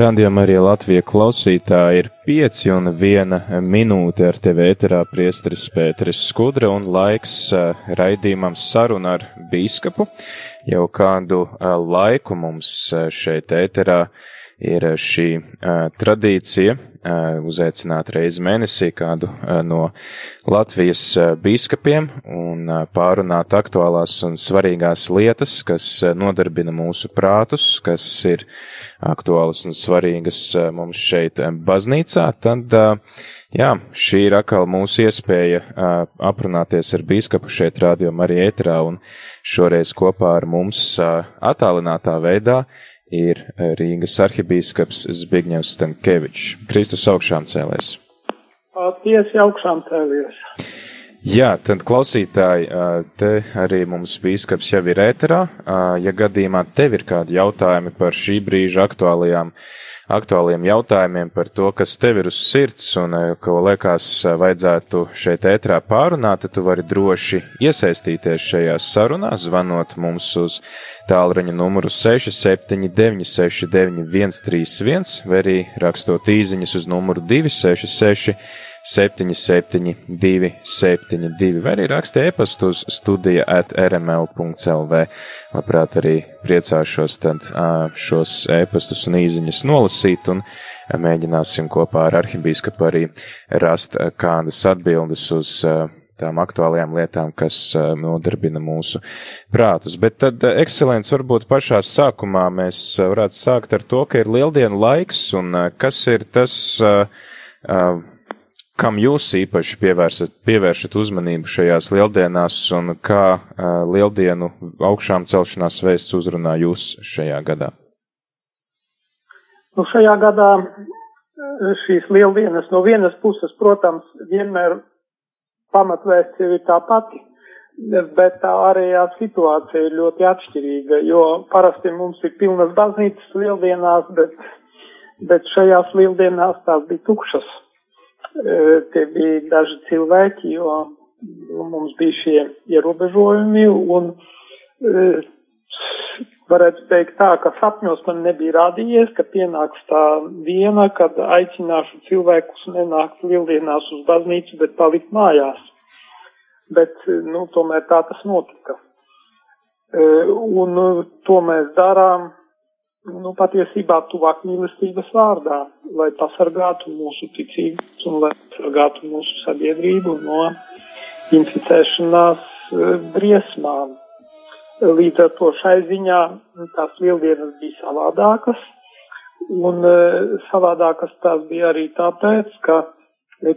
Rādījumā arī Latvija klausītāji ir pieci un viena minūte ar tevi ēterā priesteris Pēteris Skudra un laiks raidījumam saruna ar bīskapu. Jau kādu laiku mums šeit ēterā ir šī uh, tradīcija uh, uzaicināt reizi mēnesī kādu no Latvijas bīskapiem un pārunāt aktuālās un svarīgās lietas, kas nodarbina mūsu prātus, kas ir aktuālas un svarīgas mums šeit baznīcā, tad Jā, šī ir atkal mūsu iespēja aprunāties ar bīskapu šeit radio Marija ēterā un šoreiz kopā ar mums attālinātā veidā ir e, Rīgas arhibīskaps Zbigņevs Stankevičs. Kristus augšām cēlēs. Tiesi augšām cēlies. Jā, tad klausītāji, e, te arī mums bīskaps jau ir ēterā. E, ja gadījumā tev ir kādi jautājumi par šī brīža aktuālajām aktuāliem jautājumiem par to, kas tev ir uz sirds un eh, ko liekas eh, vajadzētu šeit ētrā pārunāt, tad tu vari droši iesaistīties šajās sarunās, zvanot mums uz tālruņa numuru 679699131 vai arī rakstot īziņas uz numuru 266 772, 72, vai arī raksti e-pastu uz studija at rml.lv. Labprāt arī priecāšos tad šos e-pastus un īziņas nolasīt un mēģināsim kopā ar arhibīskapu arī rast kādas atbildes uz tām aktuālajām lietām, kas nodarbina mūsu prātus. Bet tad, ekscelents, varbūt pašā sākumā mēs varētu sākt ar to, ka ir lieldienu laiks un kas ir tas kam jūs īpaši pievēršat, pievēršat uzmanību šajās lieldienās un kā uh, lieldienu augšām celšanās vēsts uzrunā jūs šajā gadā? Nu, šajā gadā šīs lieldienas no vienas puses, protams, vienmēr pamatvēsts jau ir tā pati, bet tā ārējā situācija ir ļoti atšķirīga, jo parasti mums ir pilnas baznīcas lieldienās, bet, bet šajās lieldienās tās bija tukšas tie bija daži cilvēki, jo mums bija šie ierobežojumi un varētu teikt tā, ka sapņos man nebija rādījies, ka pienāks tā diena, kad aicināšu cilvēkus nenākt lieldienās uz baznīcu, bet palikt mājās. Bet, nu, tomēr tā tas notika. Un to mēs darām nu, patiesībā tuvāk mīlestības vārdā, lai pasargātu mūsu ticības un lai pasargātu mūsu sabiedrību no inficēšanās e, briesmām. Līdz ar to šai ziņā tās lieldienas bija savādākas, un e, savādākas tās bija arī tāpēc, ka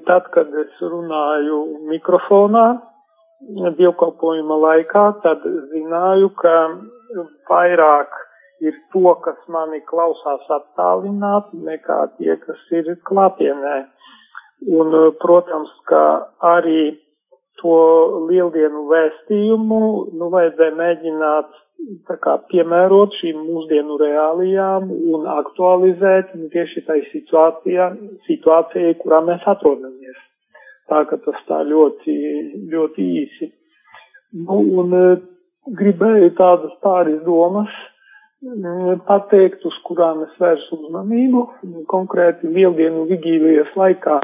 tad, kad es runāju mikrofonā dievkalpojuma laikā, tad zināju, ka vairāk ir to, kas mani klausās attālināti, nekā tie, kas ir klātienē. Un, eh, protams, ka arī to lieldienu vēstījumu, nu, vajadzēja mēģināt tā kā piemērot šīm mūsdienu reālijām un aktualizēt nu, tieši tai situācijā, situācijai, kurā mēs atrodamies. Tā ka tas tā ļoti, ļoti īsi. Nu, un eh, gribēju tādas pāris domas pateikt, uz kurām es vērsu uzmanību. Konkrēti lieldienu vigīlijas laikā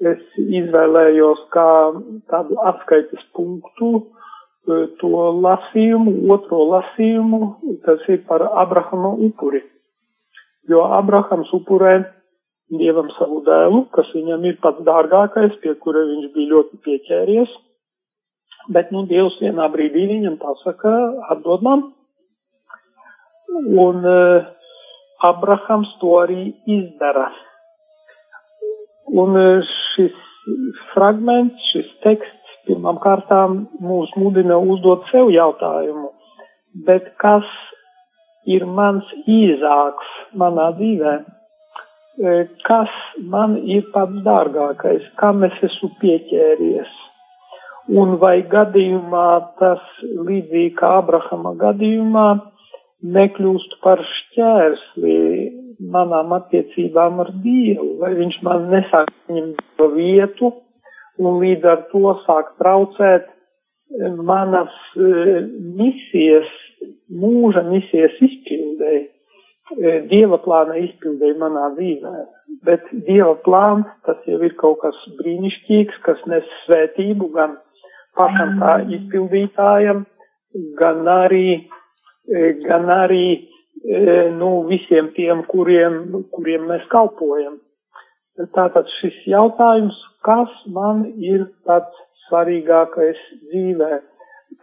es izvēlējos kā tādu atskaites punktu e, to lasījumu, otro lasījumu, tas ir par Abrahama upuri. Jo Abrahams upurē Dievam savu dēlu, kas viņam ir pats dārgākais, pie kura viņš bija ļoti pieķēries. Bet, nu, Dievs vienā brīdī viņam pasaka, atdod man Un uh, Abrahams to arī izdara. Un uh, šis fragments, šis teksts pirmām kārtām mūs mudina uzdot sev jautājumu, bet kas ir mans īzāks manā dzīvē? Uh, kas man ir pats dārgākais, kam es esmu pieķēries? Un vai gadījumā tas līdzīgi kā Abrahama gadījumā, nekļūst par šķērsli manām attiecībām ar Dievu, vai viņš man nesāk ņemt vietu un līdz ar to sāk traucēt manas e, misijas, mūža misijas izpildēji. Dieva plāna izpildēja manā dzīvē, bet Dieva plāns tas jau ir kaut kas brīnišķīgs, kas nes svētību gan pašam tā izpildītājam, gan arī, gan arī nu, visiem tiem, kuriem, kuriem mēs kalpojam. Tātad šis jautājums, kas man ir pats svarīgākais dzīvē?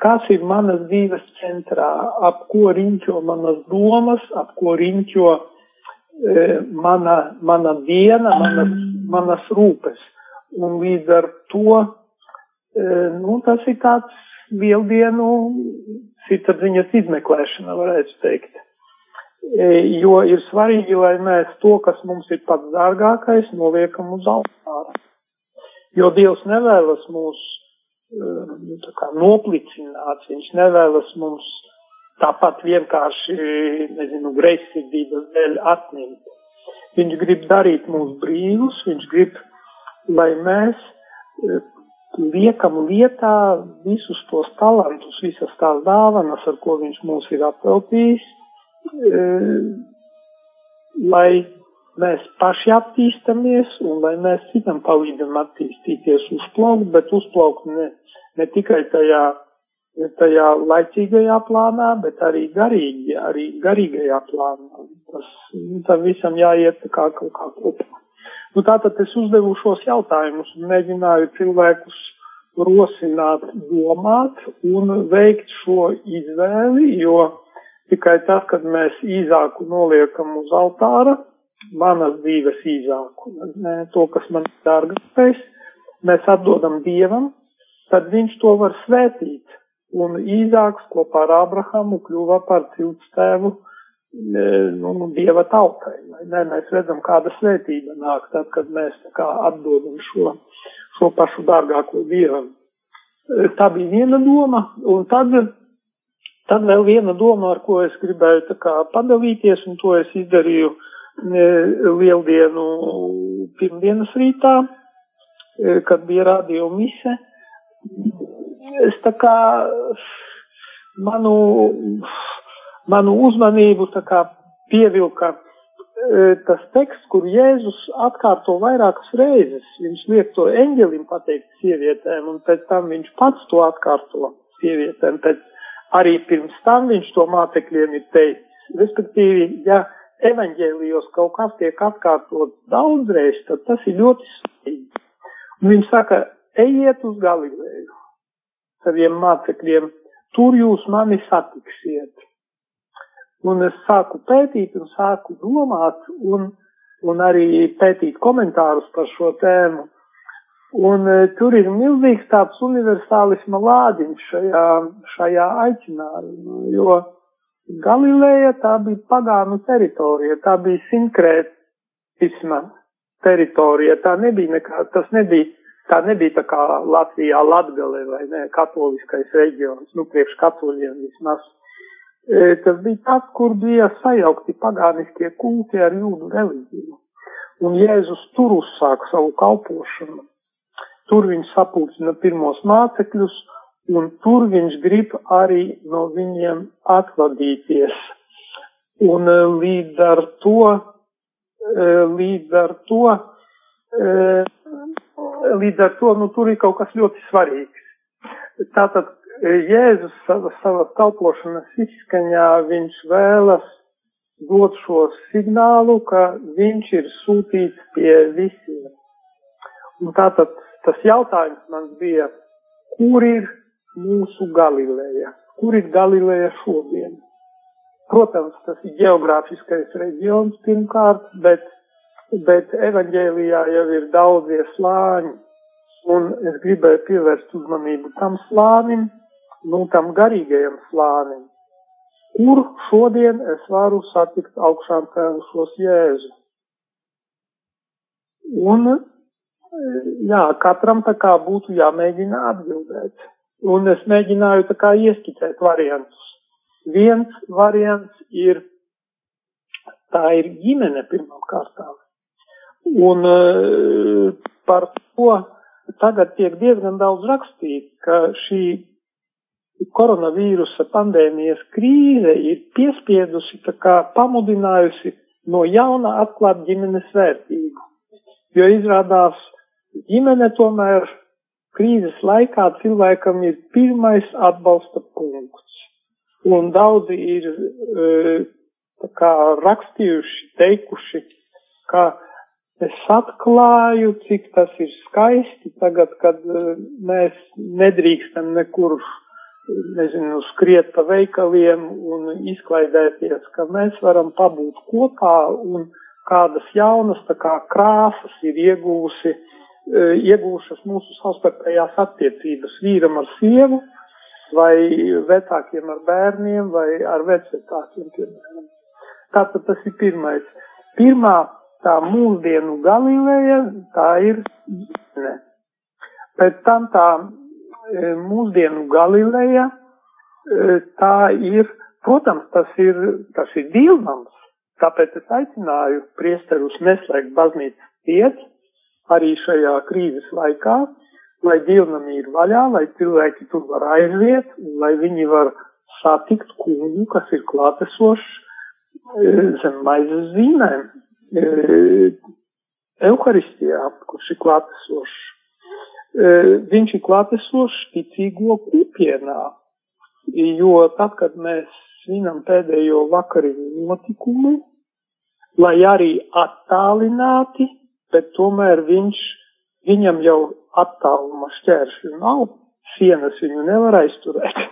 kas ir manas dzīves centrā, ap ko riņķo manas domas, ap ko riņķo e, mana, mana diena, manas, manas rūpes. Un līdz ar to, e, nu, tas ir tāds lieldienu sirdsapziņas izmeklēšana, varētu teikt. E, jo ir svarīgi, lai mēs to, kas mums ir pats dārgākais, noliekam uz altāra. Jo Dievs nevēlas mūs nu, noplicināts, viņš nevēlas mums tāpat vienkārši, nezinu, greizsirdības dēļ atņemt. Viņš grib darīt mūs brīvus, viņš grib, lai mēs e, liekam lietā visus tos talantus, visas tās dāvanas, ar ko viņš mūs ir apveltījis, e, lai mēs paši attīstamies un lai mēs citam palīdzam attīstīties, uzplaukt, bet uzplaukt ne, ne tikai tajā, tajā laicīgajā plānā, bet arī garīgi, arī garīgajā plānā. Tas, nu, tam visam jāiet kā kaut kā kopā. Nu, tātad es uzdevu šos jautājumus un mēģināju cilvēkus rosināt, domāt un veikt šo izvēli, jo tikai tad, kad mēs īzāku noliekam uz altāra, manas dzīves īzāku, ne, to, kas man ir dārgākais, mēs atdodam Dievam, tad viņš to var svētīt. Un Īzāks kopā ar Abrahamu kļuva par ciltstēvu nu, nu, Dieva tautai. Ne, mēs redzam, kāda svētība nāk tad, kad mēs kā atdodam šo, šo pašu dārgāko Dievam. Tā bija viena doma, un tad, tad vēl viena doma, ar ko es gribēju kā padalīties, un to es izdarīju lieldienu pirmdienas rītā, kad bija radio mise es tā kā manu, manu uzmanību pievilka e, tas teksts, kur Jēzus atkārto vairākas reizes. Viņš liek to eņģelim pateikt sievietēm, un pēc tam viņš pats to atkārto sievietēm. Pēc arī pirms tam viņš to mācekļiem ir teicis. Respektīvi, ja evaņģēlijos kaut kas tiek atkārtots daudzreiz, tad tas ir ļoti svarīgi. Un viņš saka, ejiet uz Galileju saviem mācekļiem, tur jūs mani satiksiet. Un es sāku pētīt un sāku domāt un, un arī pētīt komentārus par šo tēmu. Un e, tur ir milzīgs tāds universālisma lādiņš šajā, šajā aicinājumā, jo Galileja tā bija pagānu teritorija, tā bija sinkrētisma teritorija, tā nebija nekā, tas nebija Tā nebija tā kā Latvijā Latgale vai ne, katoliskais reģions, nu, priekš katoļiem vismaz. E, tas bija tāds, kur bija sajaukti pagāniskie kulti ar jūdu reliģiju. Un Jēzus tur uzsāk savu kalpošanu. Tur viņš sapulcina pirmos mācekļus, un tur viņš grib arī no viņiem atvadīties. Un e, līdz ar to, e, līdz ar to, līdz ar to, nu, tur ir kaut kas ļoti svarīgs. Tātad Jēzus sava, sava kalpošanas izskaņā viņš vēlas dot šo signālu, ka viņš ir sūtīts pie visiem. Un tātad tas jautājums man bija, kur ir mūsu Galileja? Kur ir Galileja šodien? Protams, tas ir geogrāfiskais reģions pirmkārt, bet bet evaņģēlijā jau ir daudzie slāņi, un es gribēju pievērst uzmanību tam slānim, nu tam garīgajam slānim, kur šodien es varu satikt augšām cēlušos Jēzu. Un, jā, katram tā kā būtu jāmēģina atbildēt. Un es mēģināju tā kā ieskicēt variantus. Viens variants ir, tā ir ģimene pirmām kārtām. Un eh, par to tagad tiek diezgan daudz rakstīts, ka šī koronavīrusa pandēmijas krīze ir piespiedusi, tā kā pamudinājusi no jauna atklāt ģimenes vērtību. Jo izrādās, ģimene tomēr krīzes laikā cilvēkam ir pirmais atbalsta punkts. Un daudzi ir e, kā rakstījuši, teikuši, ka es atklāju, cik tas ir skaisti tagad, kad e, mēs nedrīkstam nekur nezinu, skriet pa veikaliem un izklaidēties, ka mēs varam pabūt kopā un kādas jaunas tā kā krāsas ir iegūsi, e, iegūšas mūsu savstarpējās attiecības vīram ar sievu vai vecākiem ar bērniem vai ar vecvecākiem, piemēram. Tātad tas ir pirmais. Pirmā tā mūsdienu Galileja, tā ir ģimene. Pēc tam tā mūsdienu Galileja, e, tā ir, protams, tas ir, tas ir divnams, tāpēc es aicināju priesterus neslēgt baznīcas tiec arī šajā krīzes laikā, lai divnami ir vaļā, lai cilvēki tur var aiziet, lai viņi var satikt kungu, kas ir klātesošs e, zem maizes zīmēm, Euharistijā, kurš ir klātesošs viņš ir klātesošs ticīgo kopienā, jo tad, kad mēs svinam pēdējo vakariņu notikumu, lai arī attālināti, bet tomēr viņš, viņam jau attāluma šķēršļu nav, sienas viņu nevar aizturēt.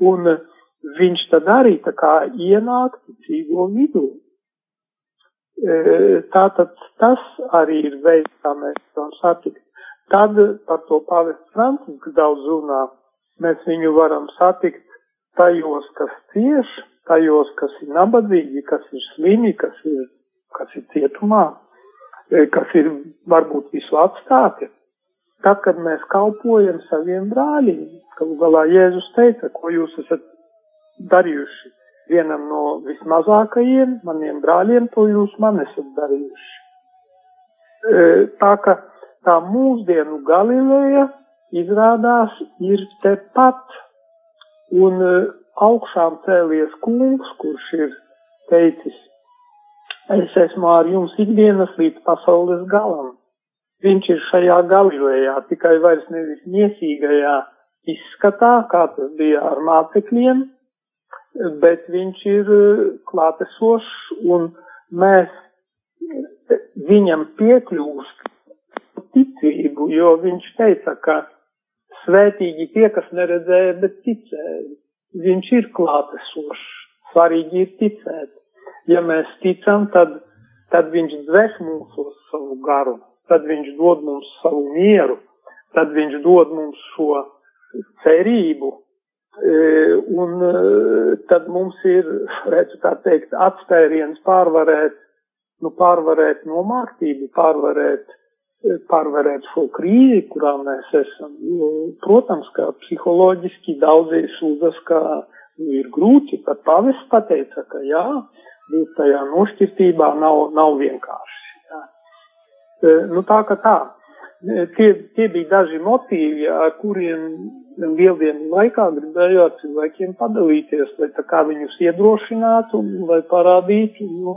Un viņš tad arī tā kā ienāk ticīgo vidū. Tātad tas arī ir veids, kā mēs varam satikt. Tad par to pāvests Francisks daudz runā. Mēs viņu varam satikt tajos, kas cieš, tajos, kas ir nabadzīgi, kas ir slimi, kas ir, kas ir cietumā, e, kas ir varbūt visu atstāti. Tad, kad mēs kalpojam saviem brāļiem, galu galā Jēzus teica, ko jūs esat darījuši vienam no vismazākajiem maniem brāļiem, to jūs man esat darījuši. E, tā ka tā mūsdienu Galileja izrādās ir tepat, un e, augšām cēlies kungs, kurš ir teicis, es esmu ar jums ikdienas līdz pasaules galam. Viņš ir šajā Galilejā, tikai vairs nevis niesīgajā izskatā, kā tas bija ar mācekļiem, bet viņš ir e, klātesošs un mēs viņam piekļūst ticību, jo viņš teica, ka svētīgi tie, kas neredzēja, bet ticēja. Viņš ir klātesošs, svarīgi ir ticēt. Ja mēs ticam, tad, tad viņš dves mūsos savu garu, tad viņš dod mums savu mieru, tad viņš dod mums šo cerību, e, un e, tad mums ir, redzu tā teikt, atspēriens pārvarēt, nu pārvarēt nomāktību, pārvarēt pārvarēt šo krīzi, kurā mēs esam. Jo, protams, ka psiholoģiski daudzi sūdzas, ka nu, ir grūti, pat pavests pateica, ka jā, būt tajā nošķirtībā nav, nav vienkārši. Jā. E, nu tā ka tā. E, tie, tie bija daži motīvi, ar kuriem lieldienu laikā gribēju ar cilvēkiem padalīties, lai tā kā viņus iedrošinātu, lai parādītu, nu,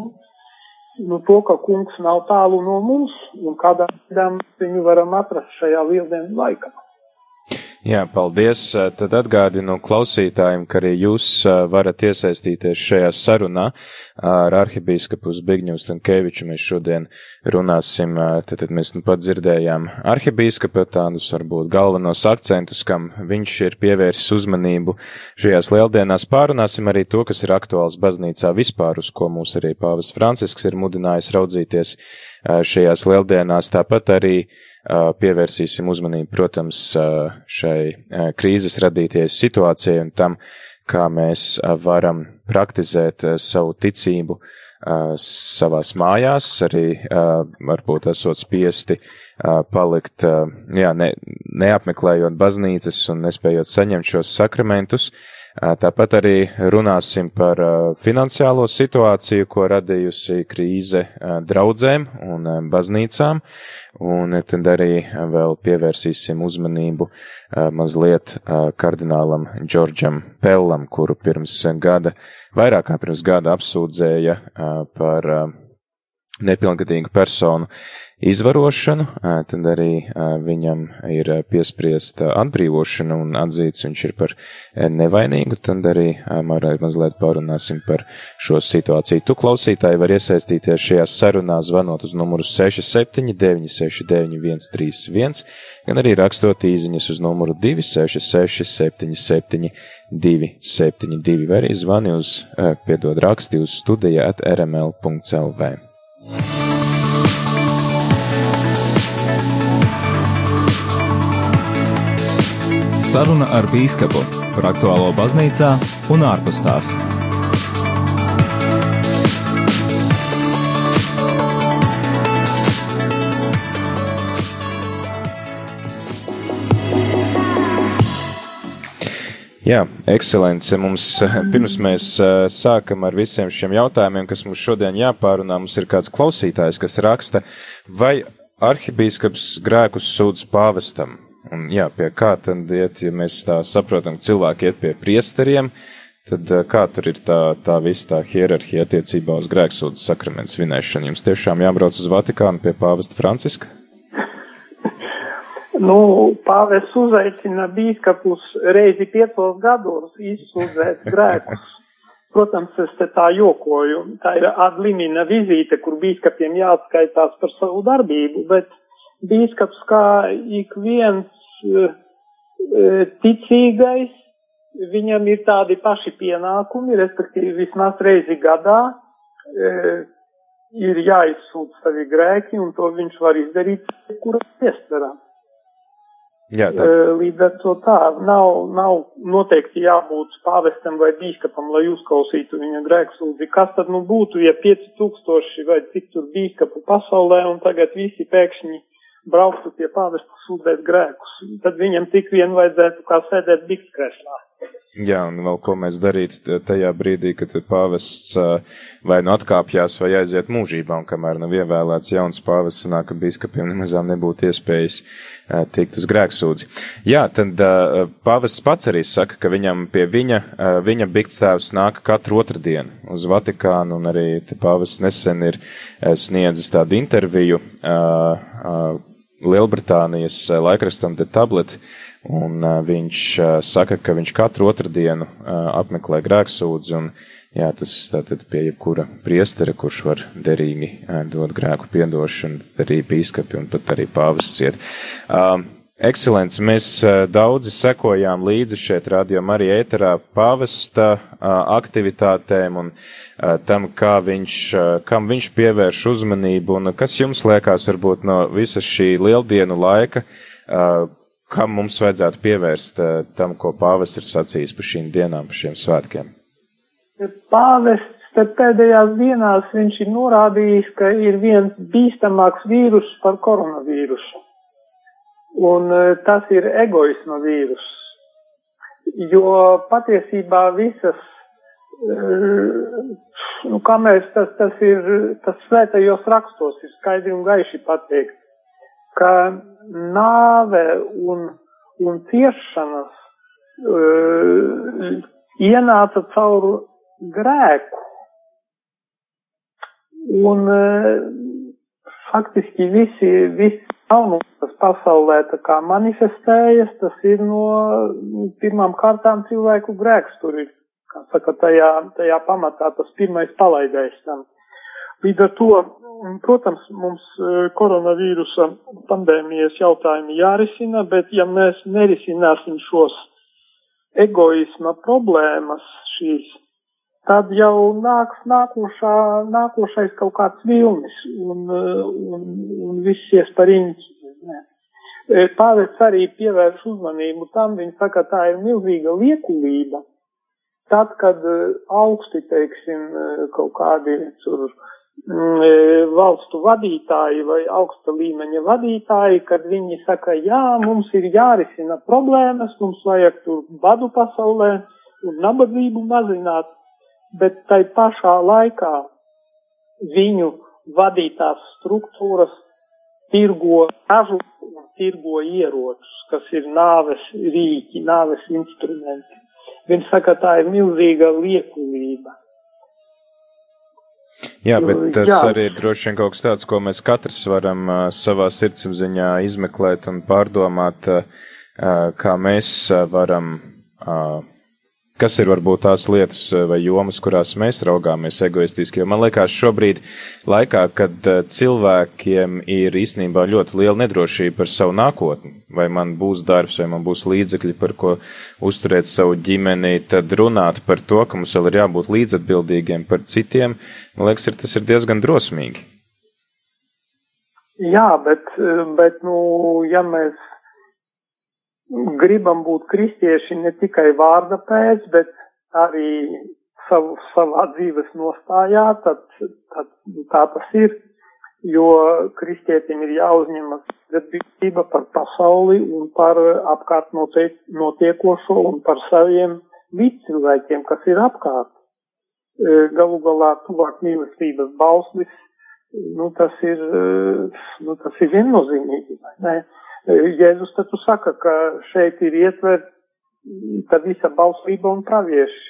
nu, to, ka kungs nav tālu no mums un kādā veidā viņu varam atrast šajā lieldienu laikā. Jā, paldies. Tad atgādinu klausītājiem, ka arī jūs varat iesaistīties šajā sarunā ar arhibīskapu Zbigņu Stankēviču. Mēs šodien runāsim, tad, tad mēs nu pat dzirdējām arhibīskapa tādus varbūt galvenos akcentus, kam viņš ir pievērsis uzmanību šajās lieldienās. Pārunāsim arī to, kas ir aktuāls baznīcā vispār, uz ko mūs arī pāvis Francisks ir mudinājis raudzīties šajās lieldienās. Tāpat arī pievērsīsim uzmanību, protams, šai krīzes radīties situācijai un tam, kā mēs varam praktizēt savu ticību savās mājās, arī varbūt esot spiesti palikt, jā, ne, neapmeklējot baznīcas un nespējot saņemt šos sakramentus, Tāpat arī runāsim par finansiālo situāciju, ko radījusi krīze draudzēm un baznīcām, un tad arī vēl pievērsīsim uzmanību mazliet kardinālam Džordžam Pellam, kuru pirms gada, vairāk kā pirms gada apsūdzēja par nepilngadīgu personu izvarošanu, tad arī viņam ir piespriesta atbrīvošana un atzīts viņš ir par nevainīgu, tad arī Marai mazliet parunāsim par šo situāciju. Tu klausītāji var iesaistīties šajās sarunās zvanot uz numuru 67 969 131, gan arī rakstot īziņas uz numuru 266 77 272, vai arī zvani uz, piedod raksti uz studija at rml.lv. Saruna ar Bīskapu par aktuālo baznīcā un ārpus tās. Jā, ekscelence. Mums pirms mēs sākam ar visiem šiem jautājumiem, kas mums šodien jāpārunā, mums ir kāds klausītājs, kas raksta, vai arhibīskaps grēkus sūdz pāvestam? Un, jā, pie kā tad iet, ja mēs tā saprotam, ka cilvēki iet pie priesteriem, tad eh, kā tur ir tā, tā visa tā hierarhija attiecībā uz grēksūdas sakramentu svinēšanu? Jums tiešām jābrauc uz Vatikānu pie pāvesta Franciska? Nu, pāvests uzaicina bīskapus reizi piecos gados izsūdzēt grēkus. Protams, es te tā jokoju. Tā ir adlimina vizīte, kur bīskapiem jāatskaitās par savu darbību, bet bīskaps kā ik viens ticīgais, viņam ir tādi paši pienākumi, respektīvi vismaz reizi gadā eh, ir jāizsūta savi grēki, un to viņš var izdarīt, kura iestarā. Jā, tā. Līdz ar to tā, nav, nav noteikti jābūt pāvestam vai bīskapam, lai uzklausītu viņa grēksūdzi. Kas tad nu būtu, ja 5000 vai cik tur bīskapu pasaulē, un tagad visi pēkšņi brauktu pie pāvesta sūdzēt grēkus, tad viņam tik vien vajadzētu kā sēdēt bikskreslā. Jā, un vēl ko mēs darītu tajā brīdī, kad pāvests vai nu atkāpjās vai aiziet mūžībā, un kamēr nav ievēlēts jauns pāvests, sanāk, ka biskupiem nemazām nebūtu iespējas tikt uz grēksūdzi. Jā, tad pāvests pats arī saka, ka viņam pie viņa, viņa bikstēvs nāk katru otrdienu uz Vatikānu, un arī pāvests nesen ir sniedzis tādu interviju Lielbritānijas eh, laikrakstam The Tablet, un eh, viņš eh, saka, ka viņš katru otrdienu apmeklē grēksūdzi, un jā, tas tātad pie jebkura priestera, kurš var derīgi dot grēku piedošanu, arī bīskapi un pat arī pāvests ciet. Ekscelence, mēs daudzi sekojām līdzi šeit radio Marija ēterā pāvesta aktivitātēm un tam, kā viņš, kam viņš pievērš uzmanību un kas jums liekas varbūt no visas šī lieldienu laika, kam mums vajadzētu pievērst tam, ko pāvests ir sacījis par šīm dienām, par šiem svētkiem? Pāvests tad pēdējās dienās viņš ir norādījis, ka ir viens bīstamāks vīrus par koronavīrusu Un e, tas ir egoisma vīrus, jo patiesībā visas, e, nu, kā mēs, tas, tas ir, tas svētajos rakstos ir skaidri un gaiši pateikt, ka nāve un, un ciešanas uh, ienāca caur grēku. Un uh, faktiski visi, visi jaunums, kas pasaulē tā kā manifestējas, tas ir no pirmām kārtām cilvēku grēks. Tur ir, kā saka, tajā, tajā pamatā tas pirmais palaidais tam. Līdz ar to, protams, mums e, koronavīrusa pandēmijas jautājumi jārisina, bet ja mēs nerisināsim šos egoisma problēmas, šīs tad jau nāks nākošā, nākošais kaut kāds vilnis un, un, un viss ies par īņķi. E, Pāvests arī pievērš uzmanību tam, viņa saka, tā ir milzīga liekulība. Tad, kad e, augsti, teiksim, e, kaut kādi tur mm, valstu vadītāji vai augsta līmeņa vadītāji, kad viņi saka, jā, mums ir jārisina problēmas, mums vajag tur badu pasaulē, un nabadzību mazināt, bet tai pašā laikā viņu vadītās struktūras tirgo ražu un tirgo ieročus, kas ir nāves rīki, nāves instrumenti. Viņš saka, tā ir milzīga liekulība. Jā, bet tas Jā. arī ir droši vien kaut kas tāds, ko mēs katrs varam uh, savā sirdsapziņā izmeklēt un pārdomāt, uh, kā mēs varam uh, Kas ir varbūt tās lietas eh, vai jomas, kurās mēs raugāmies egoistiski? Jo man liekas, šobrīd, laikā, kad eh, cilvēkiem ir īstenībā ļoti liela nedrošība par savu nākotni, vai man būs darbs, vai man būs līdzekļi, par ko uzturēt savu ģimeni, tad runāt par to, ka mums vēl ir jābūt līdzatbildīgiem par citiem, man liekas, ir, tas ir diezgan drosmīgi. Jā, bet, bet nu, ja mēs gribam būt kristieši ne tikai vārda pēc, bet arī savu, savā dzīves nostājā, tad, tad tā tas ir, jo kristietim ir jāuzņemas atbildība par pasauli un par apkārt notiek, notiekošo un par saviem līdzcilvēkiem, kas ir apkārt. E, galu galā tuvāk mīlestības balslis, nu tas ir, e, nu tas ir viennozīmīgi, vai ne? Jēzus taču saka, ka šeit ir ietverta visa bauslība un pravieši,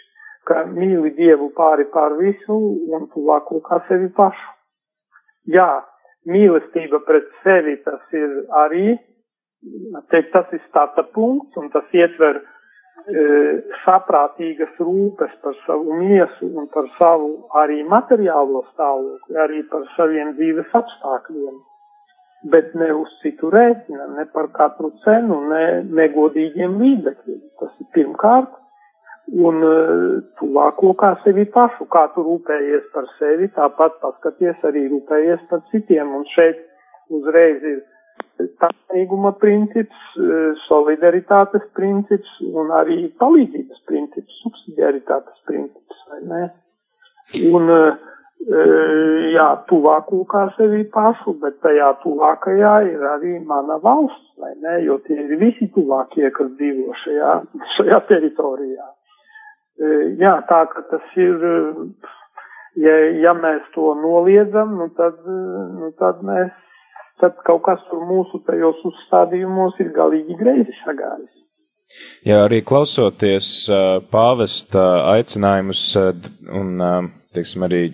ka mīli Dievu pāri pār visu un tuvāko kā sevi pašu. Jā, mīlestība pret sevi tas ir arī, teikt, tas ir starta punkts un tas ietver e, saprātīgas rūpes par savu miesu un par savu arī materiālo stāvokli, arī par saviem dzīves apstākļiem bet ne uz citu rēķina, ne par katru cenu, ne negodīgiem līdzekļiem. Tas ir pirmkārt. Un uh, tuvāko kā sevi pašu, kā tu rūpējies par sevi, tāpat paskaties arī rūpējies par citiem. Un šeit uzreiz ir taisnīguma princips, uh, solidaritātes princips un arī palīdzības princips, subsidiaritātes princips, vai ne? Un uh, jā, tuvāko kā sevi pašu, bet tajā tuvākajā ir arī mana valsts, vai ne, jo tie ir visi tuvākie, kas dzīvo šajā, šajā teritorijā. Jā, tā ka tas ir, ja, ja mēs to noliedzam, nu tad, nu tad mēs, tad kaut kas tur mūsu tajos uzstādījumos ir galīgi greizi sagājis. Jā, arī klausoties pāvesta aicinājumus un, teiksim, arī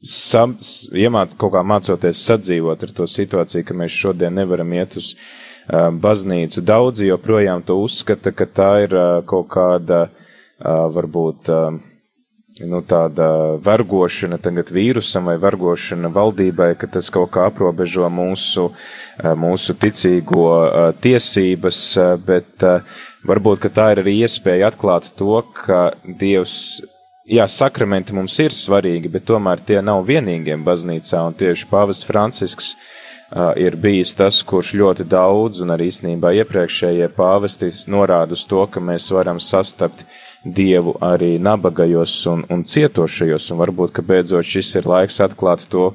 iemāt, kaut kā mācoties sadzīvot ar to situāciju, ka mēs šodien nevaram iet uz uh, baznīcu. Daudzi joprojām to uzskata, ka tā ir uh, kaut kāda, uh, varbūt, uh, nu, tāda vergošana tagad vīrusam vai vergošana valdībai, ka tas kaut kā aprobežo mūsu, uh, mūsu ticīgo uh, tiesības, bet uh, varbūt, tā ir arī iespēja atklāt to, ka Dievs jā, sakramenti mums ir svarīgi, bet tomēr tie nav vienīgie baznīcā, un tieši Pāvests Francisks uh, ir bijis tas, kurš ļoti daudz, un arī īstenībā iepriekšējie pāvestis norāda uz to, ka mēs varam sastapt Dievu arī nabagajos un, un cietošajos, un varbūt, ka beidzot šis ir laiks atklāt to,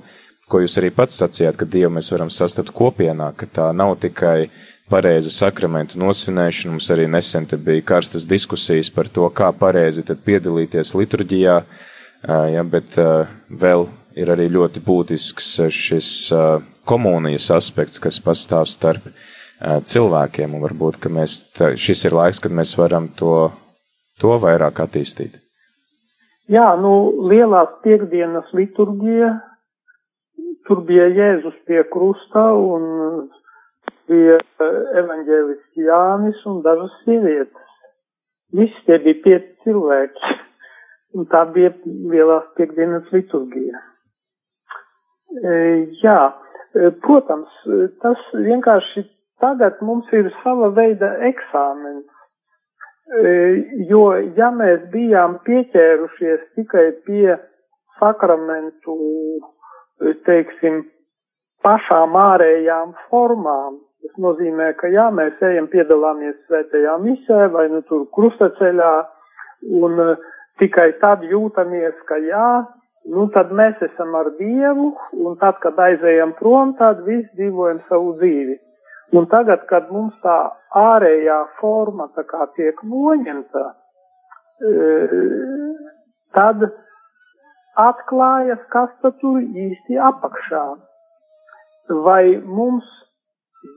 ko jūs arī pats sacījāt, ka Dievu mēs varam sastapt kopienā, ka tā nav tikai uh, pareiza sakramentu nosvinēšana. Mums arī nesen bija karstas diskusijas par to, kā pareizi piedalīties liturģijā, ja, bet vēl ir arī ļoti būtisks šis komunijas aspekts, kas pastāv starp cilvēkiem, un varbūt, mēs, šis ir laiks, kad mēs varam to, to vairāk attīstīt. Jā, nu, lielās piekdienas liturģija, tur bija Jēzus pie krusta un bija eh, evaņģēlists Jānis un dažas sievietes. Visi tie bija pieci cilvēki. Un tā bija lielās piekdienas liturgija. E, jā, e, protams, tas vienkārši tagad mums ir sava veida eksāmens. E, jo, ja mēs bijām pieķērušies tikai pie sakramentu, teiksim, pašām ārējām formām, Tas nozīmē, ka jā, mēs ejam piedalāmies svētajā misē vai nu tur krustaceļā un uh, tikai tad jūtamies, ka jā, nu tad mēs esam ar Dievu un tad, kad aizējam prom, tad viss dzīvojam savu dzīvi. Un tagad, kad mums tā ārējā forma tā kā tiek noņemta, tad atklājas, kas tad tur īsti apakšā. Vai mums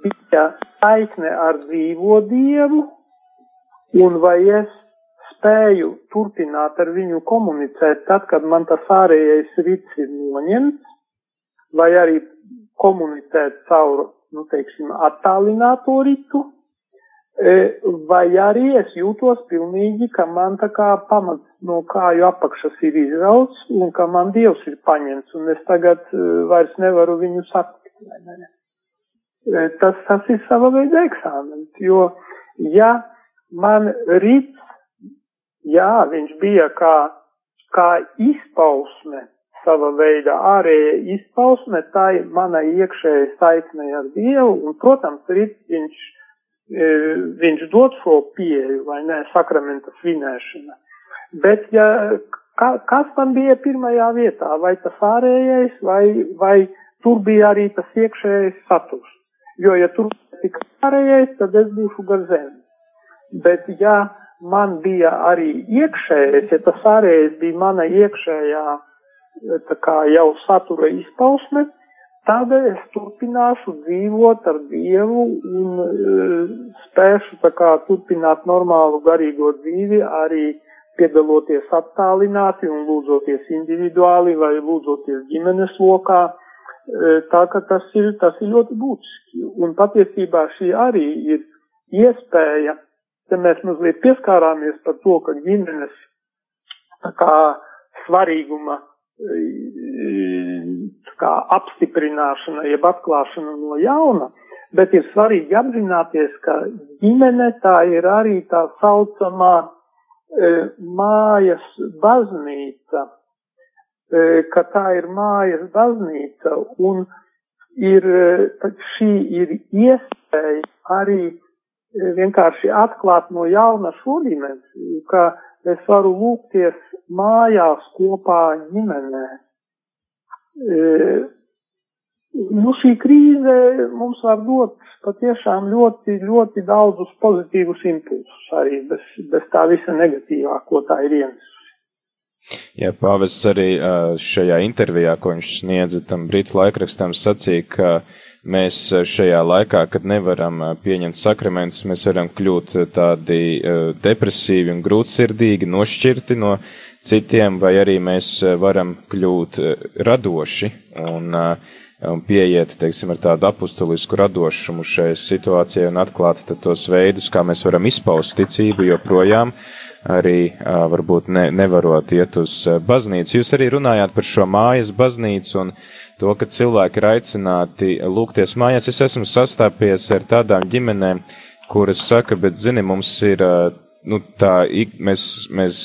bija saikne ar dzīvo dievu, un vai es spēju turpināt ar viņu komunicēt tad, kad man tas ārējais rits ir noņemts, vai arī komunicēt caur, nu, teiksim, attālināto ritu, E, vai arī es jūtos pilnīgi, ka man tā kā pamats no kāju apakšas ir izrauts un ka man dievs ir paņemts un es tagad e, vairs nevaru viņu satikt. Tas, tas ir sava veida eksāmens, jo ja man rīts, jā, viņš bija kā, kā izpausme, sava veida ārēja izpausme, tai mana iekšēja saikne ar Dievu, un, protams, rīts viņš E, viņš dod šo pieeju, vai ne, sakramenta svinēšana. Bet, ja, ka, kas tam bija pirmajā vietā, vai tas ārējais, vai, vai tur bija arī tas iekšējais saturs? Jo, ja tur tika ārējais, tad es būšu gar zemi. Bet, ja man bija arī iekšējais, ja tas ārējais bija mana iekšējā, tā kā jau satura izpausme, tad es turpināšu dzīvot ar Dievu un e, spēšu tā kā turpināt normālu garīgo dzīvi, arī piedaloties attālināti un lūdzoties individuāli vai lūdzoties ģimenes lokā. E, tā ka tas ir, tas ir ļoti būtiski. Un patiesībā šī arī ir iespēja, te mēs mazliet pieskārāmies par to, ka ģimenes kā svarīguma kā apstiprināšana, jeb atklāšana no jauna, bet ir svarīgi apzināties, ka ģimene tā ir arī tā saucamā e, mājas baznīca, ka tā ir mājas baznīca un ir, e, šī ir iespēja arī e, vienkārši atklāt no jauna šo dimensiju, ka es varu lūgties mājās kopā ģimenē. E, nu, šī krīze mums var dot patiešām ļoti, ļoti daudzus pozitīvus impulsus arī bez, bez tā visa negatīvā, ko tā ir ienesusi. Jā, pāvests arī šajā intervijā, ko viņš sniedza tam brītu laikrakstam, sacīja, ka mēs šajā laikā, kad nevaram pieņemt sakramentus, mēs varam kļūt tādi depresīvi un grūtsirdīgi, nošķirti no citiem, vai arī mēs varam kļūt radoši un, un pieiet, teiksim, ar tādu apustulisku radošumu šai situācijai un atklāt tos veidus, kā mēs varam izpaust ticību joprojām. projām arī varbūt ne, nevarot iet uz baznīcu. Jūs arī runājāt par šo mājas baznīcu un to, ka cilvēki ir aicināti lūgties mājās. Es esmu sastāpies ar tādām ģimenēm, kuras saka, bet zini, mums ir, nu, tā, mēs, mēs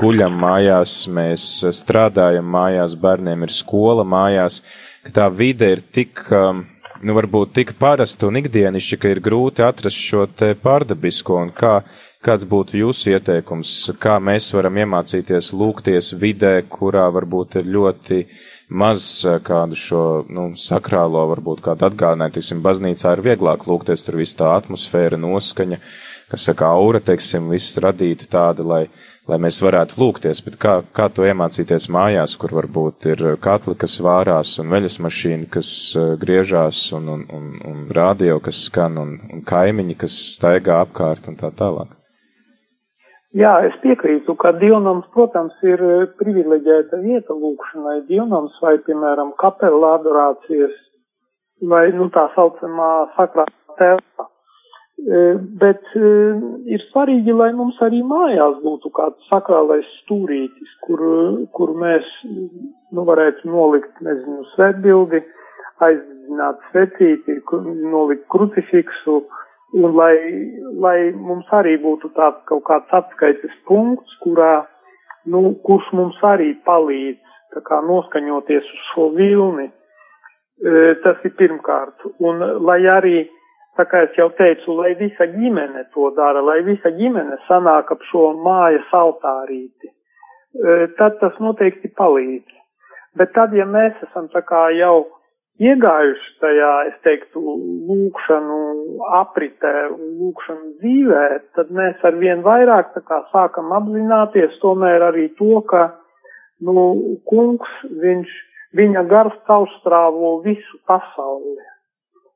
guļam mājās, mēs strādājam mājās, bērniem ir skola mājās, ka tā vide ir tik, nu, varbūt tik parasta un ikdienišķa, ka ir grūti atrast šo pārdabisko un kā Kāds būtu jūsu ieteikums, kā mēs varam iemācīties lūgties vidē, kurā varbūt ir ļoti maz kādu šo nu, sakrālo, varbūt kādu atgādinājumu, teiksim, baznīcā ir vieglāk lūgties, tur viss tā atmosfēra, noskaņa, kas saka, aura, teiksim, viss radīta tāda, lai, lai mēs varētu lūgties, bet kā, kā to iemācīties mājās, kur varbūt ir katli, kas vārās, un veļas mašīna, kas griežās, un, un, un, un rādio, kas skan, un, un kaimiņi, kas staigā apkārt, un tā tālāk. Jā, es piekrītu, ka dievnams, protams, ir e, privileģēta vieta lūkšanai. Dievnams vai, piemēram, kapela adorācijas vai, nu, tā saucamā sakrā telpa. E, bet e, ir svarīgi, lai mums arī mājās būtu kāds sakrālais stūrītis, kur, kur mēs, nu, varētu nolikt, nezinu, svētbildi, aizdzināt svecīti, nolikt krucifiksu, uh, un lai, lai mums arī būtu tāds kaut kāds atskaites punkts, kurā, nu, kurš mums arī palīdz, tā kā noskaņoties uz šo vilni. E, tas ir pirmkārt. Un lai arī, tā kā es jau teicu, lai visa ģimene to dara, lai visa ģimene sanāk ap šo mājas altārīti, e, tad tas noteikti palīdz. Bet tad, ja mēs esam tā kā jau iegājuši tajā, es teiktu, lūkšanu apritē lūkšanu dzīvē, tad mēs ar vien vairāk tā kā sākam apzināties tomēr arī to, ka, nu, kungs, viņš, viņa gars caurstrāvo visu pasauli.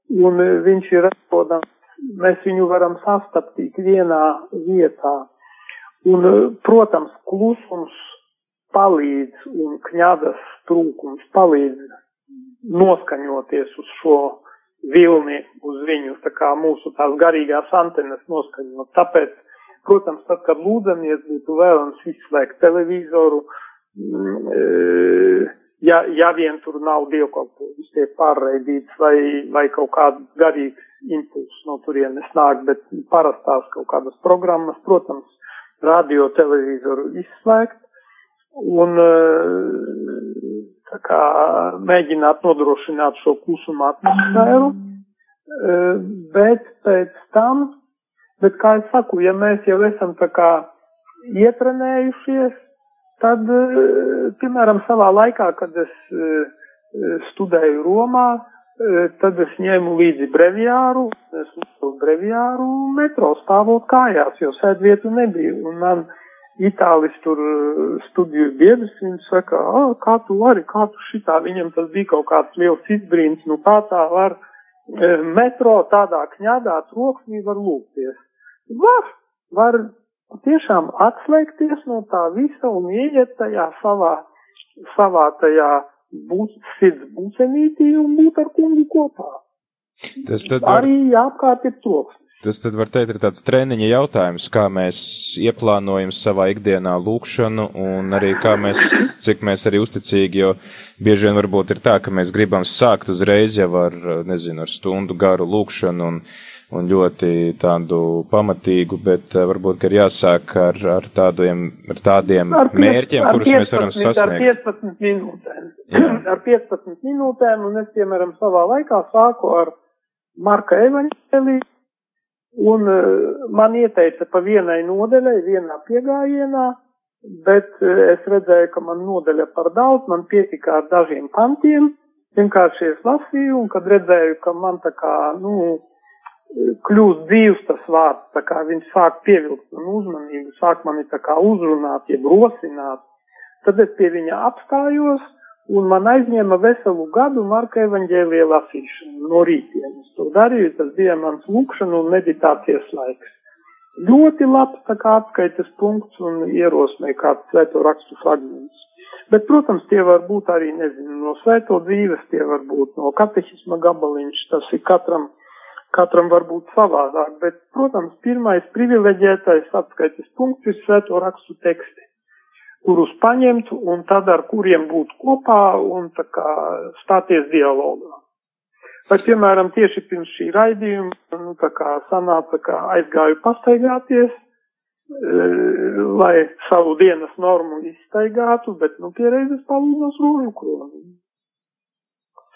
Un viņš ir atrodams, mēs viņu varam sastapt tik vienā vietā. Un, protams, klusums palīdz un kņadas trūkums palīdz noskaņoties uz šo vilni, uz viņu, tā kā mūsu tās garīgās antenas noskaņot. Tāpēc, protams, tad, kad lūdzamies, būtu vēlams izslēgt televizoru, mm, e, ja, ja vien tur nav dievkalpojums, tiek pārraidīts vai, vai kaut kāds garīgs impulss no turienes nāk, bet parastās kaut kādas programmas, protams, radio televizoru izslēgt. Un tā kā mēģināt nodrošināt šo klusumu atmosfēru, bet pēc tam, bet kā es saku, ja mēs jau esam tā kā ietrenējušies, tad, piemēram, savā laikā, kad es studēju Romā, tad es ņēmu līdzi breviāru, es uzsāku breviāru metro stāvot kājās, jo sēdvietu nebija, un man Itālis tur eh, studiju biedrs, viņš saka, kā tu vari, kā tu šitā, viņam tas bija kaut kāds liels izbrīns, nu kā tā var e, metro tādā kņādā troksnī var lūgties. Var, var tiešām atslēgties no tā visa un ieiet tajā savā, savā tajā būt, sirds būsenītī un būt ar kungu kopā. Tas tad. Arī apkārt ir troksnis. Tas tad var teikt, ir tāds treniņa jautājums, kā mēs ieplānojam savā ikdienā lūkšanu un arī kā mēs, cik mēs arī uzticīgi, jo bieži vien varbūt ir tā, ka mēs gribam sākt uzreiz jau ar, nezinu, ar stundu garu lūkšanu un, un ļoti tādu pamatīgu, bet eh, varbūt, ka ir jāsāk ar, ar tādiem, ar tādiem ar piec, mērķiem, ar kurus 15, mēs varam sasniegt. Ar 15 minūtēm. ar 15 minūtēm, un es, piemēram, savā laikā sāku ar Marka evaņģēliju Un uh, man ieteica pa vienai nodeļai, vienā piegājienā, bet uh, es redzēju, ka man nodeļa par daudz, man pietika ar dažiem pantiem, vienkārši es lasīju, un kad redzēju, ka man tā kā, nu, kļūst dzīves tas vārds, tā kā viņš sāk pievilkt man uzmanību, sāk mani tā kā uzrunāt, jeb rosināt, tad es pie viņa apstājos, un man aizņēma veselu gadu Marka evaņģēlija lasīšanu no rītdienas. To darīju, tas bija mans lūkšana un meditācijas laiks. Ļoti labs tā kā atskaites punkts un ierosmē kāds svēto rakstu fragments. Bet, protams, tie var būt arī, nezinu, no svēto dzīves, tie var būt no katehisma gabaliņš, tas ir katram, katram var būt savādāk, bet, protams, pirmais privileģētais atskaites punkts ir svēto rakstu teksti kurus paņemt un tad ar kuriem būt kopā un tā kā stāties dialogā. Vai, piemēram, tieši pirms šī raidījuma, nu, tā kā sanāca, kā aizgāju pastaigāties, e, lai savu dienas normu izstaigātu, bet, nu, pierēzes palūdzos rožu kroni.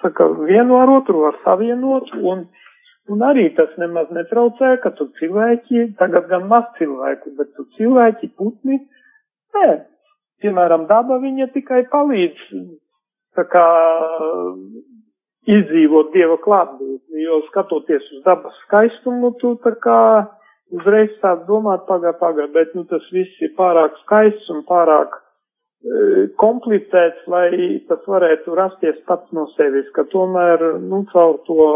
Saka, vienu ar otru var savienot, un, un arī tas nemaz netraucē, ka tu cilvēki, tagad gan maz cilvēku, bet tu cilvēki, putni, nē, piemēram, daba viņa tikai palīdz tā kā izdzīvot Dieva klātbūtni, jo skatoties uz dabas skaistumu, tu tā kā uzreiz sāk domāt pagā, pagā, bet nu tas viss ir pārāk skaists un pārāk e, komplicēts, lai tas varētu rasties pats no sevis, ka tomēr, nu, caur to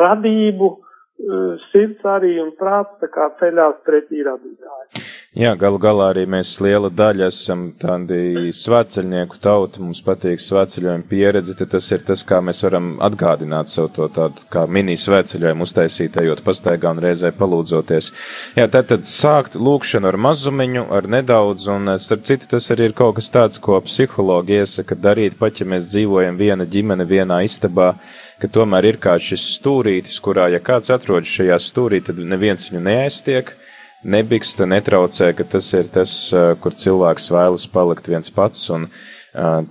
radību, e, sirds arī un prāts tā kā ceļās pretī radītāji. Jā, galu galā arī mēs liela daļa esam tādi svētceļnieku tauta, mums patīk svētceļojuma pieredze, tad tas ir tas, kā mēs varam atgādināt savu to tādu kā mini svētceļojumu uztaisīt, ejot pastaigā un reizē palūdzoties. Jā, tad, tad sākt lūkšanu ar mazumiņu, ar nedaudz, un starp citu tas arī ir kaut kas tāds, ko psihologi iesaka darīt, pat ja mēs dzīvojam viena ģimene vienā istabā, ka tomēr ir kāds šis stūrītis, kurā, ja kāds atrodas šajā stūrī, tad neviens viņu neaiztiek nebiksta, netraucē, ka tas ir tas, kur cilvēks vēlas palikt viens pats, un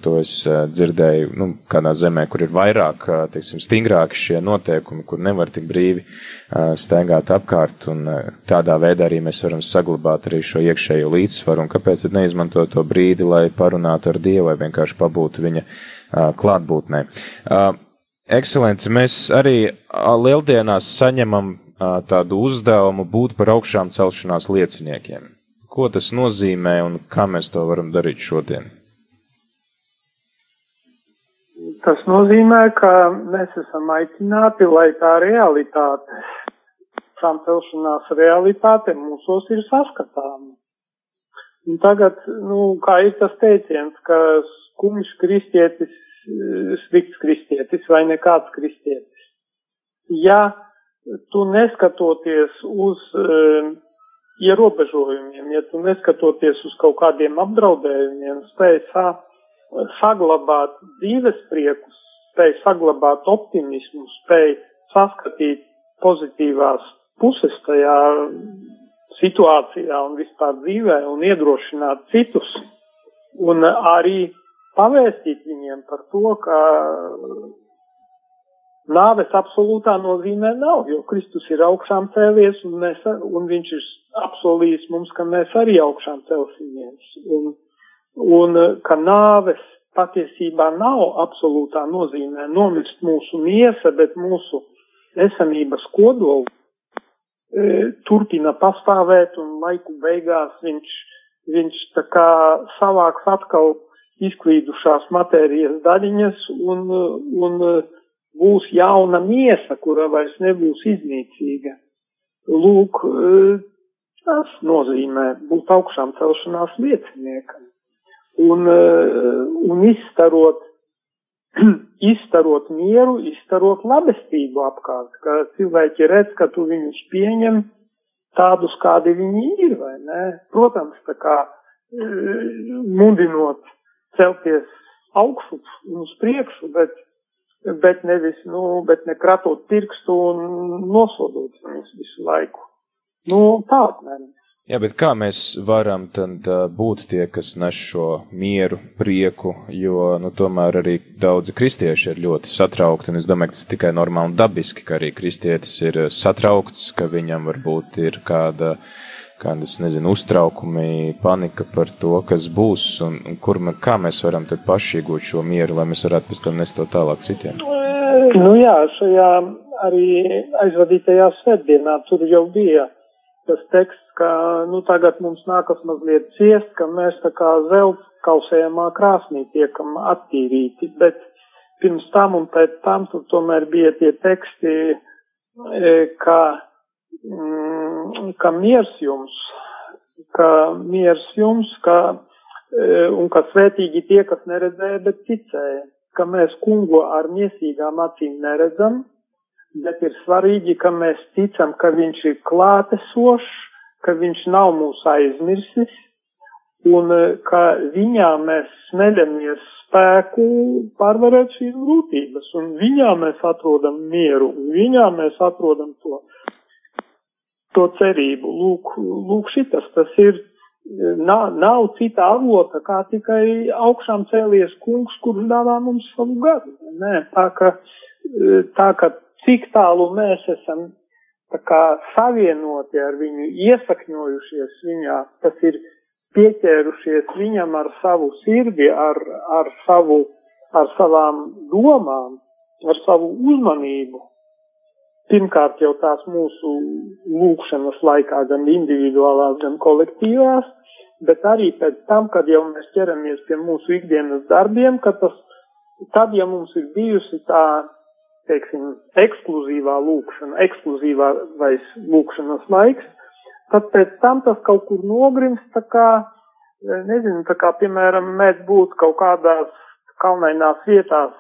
to es dzirdēju, nu, kādā zemē, kur ir vairāk, teiksim, stingrāki šie noteikumi, kur nevar tik brīvi staigāt apkārt, un tādā veidā arī mēs varam saglabāt arī šo iekšējo līdzsvaru, un kāpēc tad neizmantot to brīdi, lai parunātu ar Dievu vai vienkārši pabūtu viņa klātbūtnē. Ekscelenci, mēs arī lieldienās saņemam tādu uzdevumu būt par augšām celšanās lieciniekiem. Ko tas nozīmē un kā mēs to varam darīt šodien? Tas nozīmē, ka mēs esam aicināti, lai tā realitāte, šām celšanās realitāte mūsos ir saskatāma. Un tagad, nu, kā ir tas teiciens, ka skumjš kristietis, slikts kristietis vai nekāds kristietis. Ja tu neskatoties uz uh, ierobežojumiem, ja tu neskatoties uz kaut kādiem apdraudējumiem, spēj sa, saglabāt dzīves priekus, spēj saglabāt optimismu, spēj saskatīt pozitīvās puses tajā situācijā un vispār dzīvē un iedrošināt citus. Un arī pavēstīt viņiem par to, ka Nāves absolūtā nozīmē nav, jo Kristus ir augšām cēlies un, mēs, un viņš ir apsolījis mums, ka mēs arī augšām celsimies. Un, un ka nāves patiesībā nav absolūtā nozīmē nomirst mūsu miesa, bet mūsu esamības kodolu e, turpina pastāvēt un laiku beigās viņš, viņš tā kā savāks atkal izklīdušās matērijas daļiņas un, un būs jauna miesa, kura vairs nebūs iznīcīga. Lūk, e, tas nozīmē būt augšām celšanās lieciniekam. Un, e, un izstarot, izstarot mieru, izstarot labestību apkārt, ka cilvēki redz, ka tu viņus pieņem tādus, kādi viņi ir, vai ne? Protams, tā kā e, mudinot celties augšu un uz priekšu, bet bet nevis, nu, bet ne kratot pirkstu un nosodot viņus visu laiku. Nu, tā apmēram. Jā, bet kā mēs varam tad būt tie, kas nes šo mieru, prieku, jo, nu, tomēr arī daudzi kristieši ir ļoti satraukti, un es domāju, ka tas tikai normāli un dabiski, ka arī kristietis ir satraukts, ka viņam varbūt ir kāda uh, kādas, nezinu, uztraukumi, panika par to, kas būs un, un kur, man, kā mēs varam tad paši iegūt šo mieru, lai mēs varētu pēc tam nest to tālāk citiem? Nu jā, šajā arī aizvadītajā svētdienā tur jau bija tas teksts, ka, nu tagad mums nākas mazliet ciest, ka mēs tā kā zelta kausējamā krāsnī tiekam attīrīti, bet pirms tam un pēc tam tur tomēr bija tie teksti, e, ka ka miers jums, ka miers jums, ka, e, un ka svētīgi tie, kas neredzēja, bet ticēja, ka mēs kungu ar miesīgām acīm neredzam, bet ir svarīgi, ka mēs ticam, ka viņš ir klātesošs, ka viņš nav mūs aizmirsis, un e, ka viņā mēs smeļamies spēku pārvarēt šīs grūtības, un viņā mēs atrodam mieru, un viņā mēs atrodam to to cerību. Lūk, lūk šitas, tas ir, nav, nav cita avota, kā tikai augšām cēlies kungs, kurš dāvā mums savu gadu. Nē, tā ka, tā ka cik tālu mēs esam tā kā savienoti ar viņu, iesakņojušies viņā, tas ir pieķērušies viņam ar savu sirdi, ar, ar savu, ar savām domām, ar savu uzmanību, pirmkārt jau tās mūsu lūkšanas laikā, gan individuālās, gan kolektīvās, bet arī pēc tam, kad jau mēs ķeramies pie mūsu ikdienas darbiem, ka tas, tad, ja mums ir bijusi tā, teiksim, ekskluzīvā lūkšana, ekskluzīvā vai lūkšanas laiks, tad pēc tam tas kaut kur nogrims, tā kā, nezinu, tā kā, piemēram, mēs būtu kaut kādās kalnainās vietās,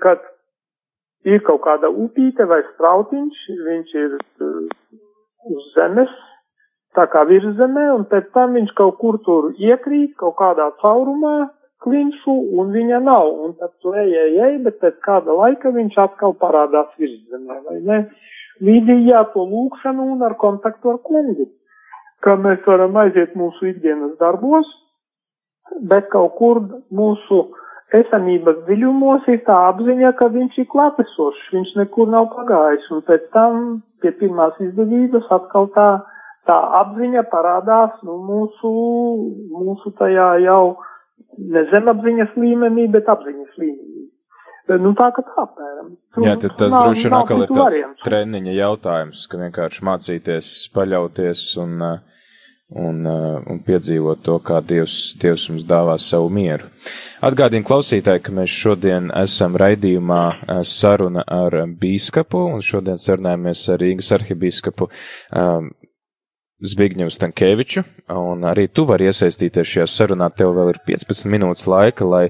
kad ir kaut kāda upīte vai strautiņš, viņš ir uh, uz zemes, tā kā virzemē, un pēc tam viņš kaut kur tur iekrīt, kaut kādā caurumā, klinšu, un viņa nav, un tad tu ej, ej, ej, bet pēc kāda laika viņš atkal parādās virzemē, vai ne? Līdzīgi jā, to lūkšanu un ar kontaktu ar kungu, ka mēs varam aiziet mūsu ikdienas darbos, bet kaut kur mūsu uh, esamības dziļumos ir tā apziņa, ka viņš ir klātesošs, viņš nekur nav pagājis, un pēc tam pie pirmās izdevības atkal tā, tā apziņa parādās, nu, mūsu, mūsu tajā jau ne zemapziņas līmenī, bet apziņas līmenī. Nu, tā kā tā, apmēram. Jā, tad tas droši vien atkal ir tāds variants. treniņa jautājums, ka vienkārši mācīties, paļauties un, un, un piedzīvot to, kā Dievs, Dievs mums dāvā savu mieru. Atgādīju klausītāji, ka mēs šodien esam raidījumā saruna ar bīskapu, un šodien sarunājamies ar Rīgas arhibīskapu Zbigņevu Stankēviču, un arī tu vari iesaistīties šajā sarunā. Tev vēl ir 15 minūtes laika, lai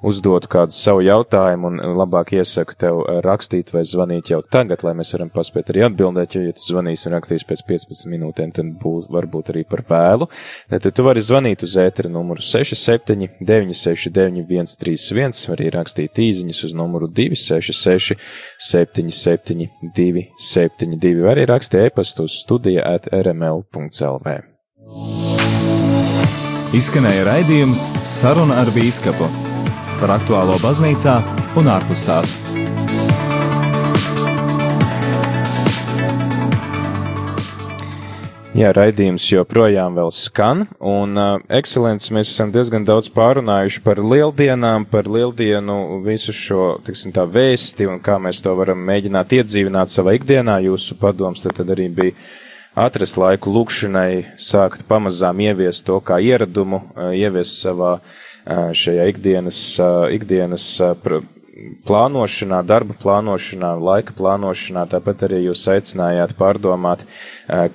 uzdotu kādu savu jautājumu, un labāk iesaku tev rakstīt vai zvanīt jau tagad, lai mēs varam paspēt arī atbildēt, jo, ja tu zvanīsi un rakstīsi pēc 15 minūtēm, tad būs varbūt arī par vēlu. Tad tu vari zvanīt uz ētera numuru 67 969 131, arī rakstīt īziņas uz numuru 266 77 272, vai arī rakstīt e-pastu uz studija at rml Latvijas.CLV. Izskanēja raidījums Saruna ar Bīskapu par aktuālo baznīcā un ārpus tās. Jā, raidījums joprojām vēl skan, un uh, ekscelents mēs esam diezgan daudz pārunājuši par lieldienām, par lieldienu visu šo, tiksim tā, vēsti un kā mēs to varam mēģināt iedzīvināt savā ikdienā. Jūsu padoms tad, tad arī bija atrast laiku lūkšanai, sākt pamazām ieviest to kā ieradumu, ieviest savā šajā ikdienas, ikdienas plānošanā, darba plānošanā, laika plānošanā, tāpat arī jūs aicinājāt pārdomāt,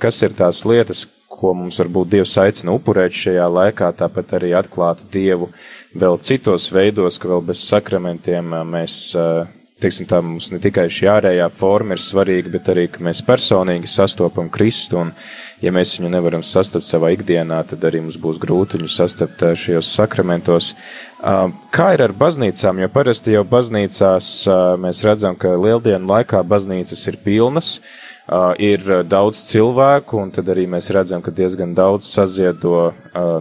kas ir tās lietas, ko mums varbūt Dievs aicina upurēt šajā laikā, tāpat arī atklāt Dievu vēl citos veidos, ka vēl bez sakramentiem mēs teiksim, tā mums ne tikai šī ārējā forma ir svarīga, bet arī, ka mēs personīgi sastopam Kristu, un ja mēs viņu nevaram sastapt savā ikdienā, tad arī mums būs grūti viņu sastapt eh, šajos sakramentos. Kā ir ar baznīcām, jo parasti jau baznīcās mēs redzam, ka lieldienu laikā baznīcas ir pilnas, Uh, ir daudz cilvēku, un tad arī mēs redzam, ka diezgan daudz saziedo uh,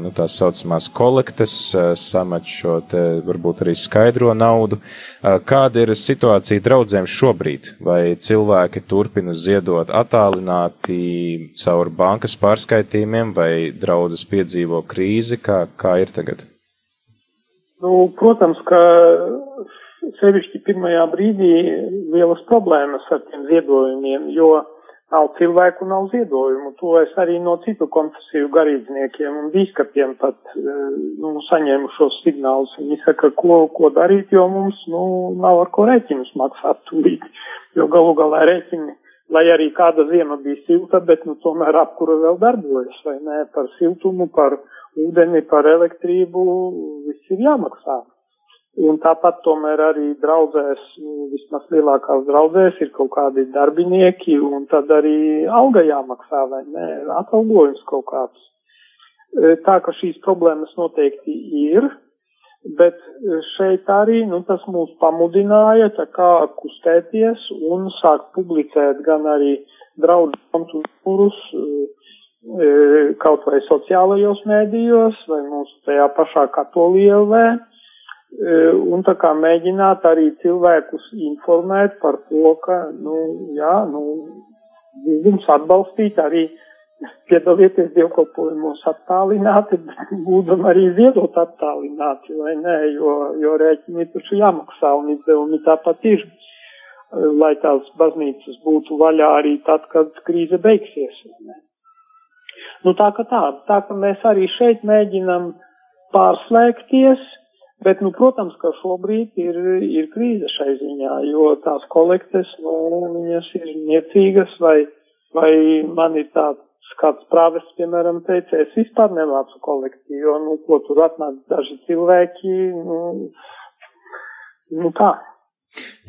nu, tās saucamās kolektes, uh, samet šo te varbūt arī skaidro naudu. Kāda ir situācija draudzēm šobrīd? Vai cilvēki turpina ziedot attālināti caur bankas pārskaitījumiem, vai draudzes piedzīvo krīzi? Kā, kā ir tagad? Nu, protams, ka sevišķi pirmajā brīdī lielas problēmas ar tiem ziedojumiem, jo uh, Nav cilvēku, nav ziedojumu. To es arī no citu konfesiju garīdzniekiem un bīskapiem pat e, nu, saņēmu šos signālus. Viņi saka, ko, ko darīt, jo mums nu, nav ar ko rēķinus maksāt tūlīt. Jo galu galā rēķini, lai arī kāda ziema bija silta, bet nu, tomēr apkura vēl darbojas, vai ne? Par siltumu, par ūdeni, par elektrību, viss ir jāmaksā. Un tāpat tomēr arī draudzēs, nu, vismaz lielākās draudzēs ir kaut kādi darbinieki, un tad arī alga jāmaksā vai ne, atalgojums kaut kāds. E, tā ka šīs problēmas noteikti ir, bet šeit arī, nu, tas mūs pamudināja tā kā kustēties un sākt publicēt gan arī draudz kontu numurus, e, kaut vai sociālajos mēdījos, vai mūsu tajā pašā katolijā un tā kā mēģināt arī cilvēkus informēt par to, ka, nu, jā, nu, viņus atbalstīt arī piedalieties dievkalpojumos attālināti, būdam arī ziedot attālināti, vai nē, jo, jo rēķini taču jāmaksā un izdevumi tāpat ir, lai tās baznīcas būtu vaļā arī tad, kad krīze beigsies. Nu tā ka tā, tā ka mēs arī šeit mēģinam pārslēgties, Bet, nu, protams, ka šobrīd ir, ir krīze šai ziņā, jo tās kolektes, nu, viņas ir niecīgas, vai, vai man ir tāds kāds prāves, piemēram, teica, es vispār nevācu kolekti, jo, nu, ko tur atnāk daži cilvēki, nu, nu tā.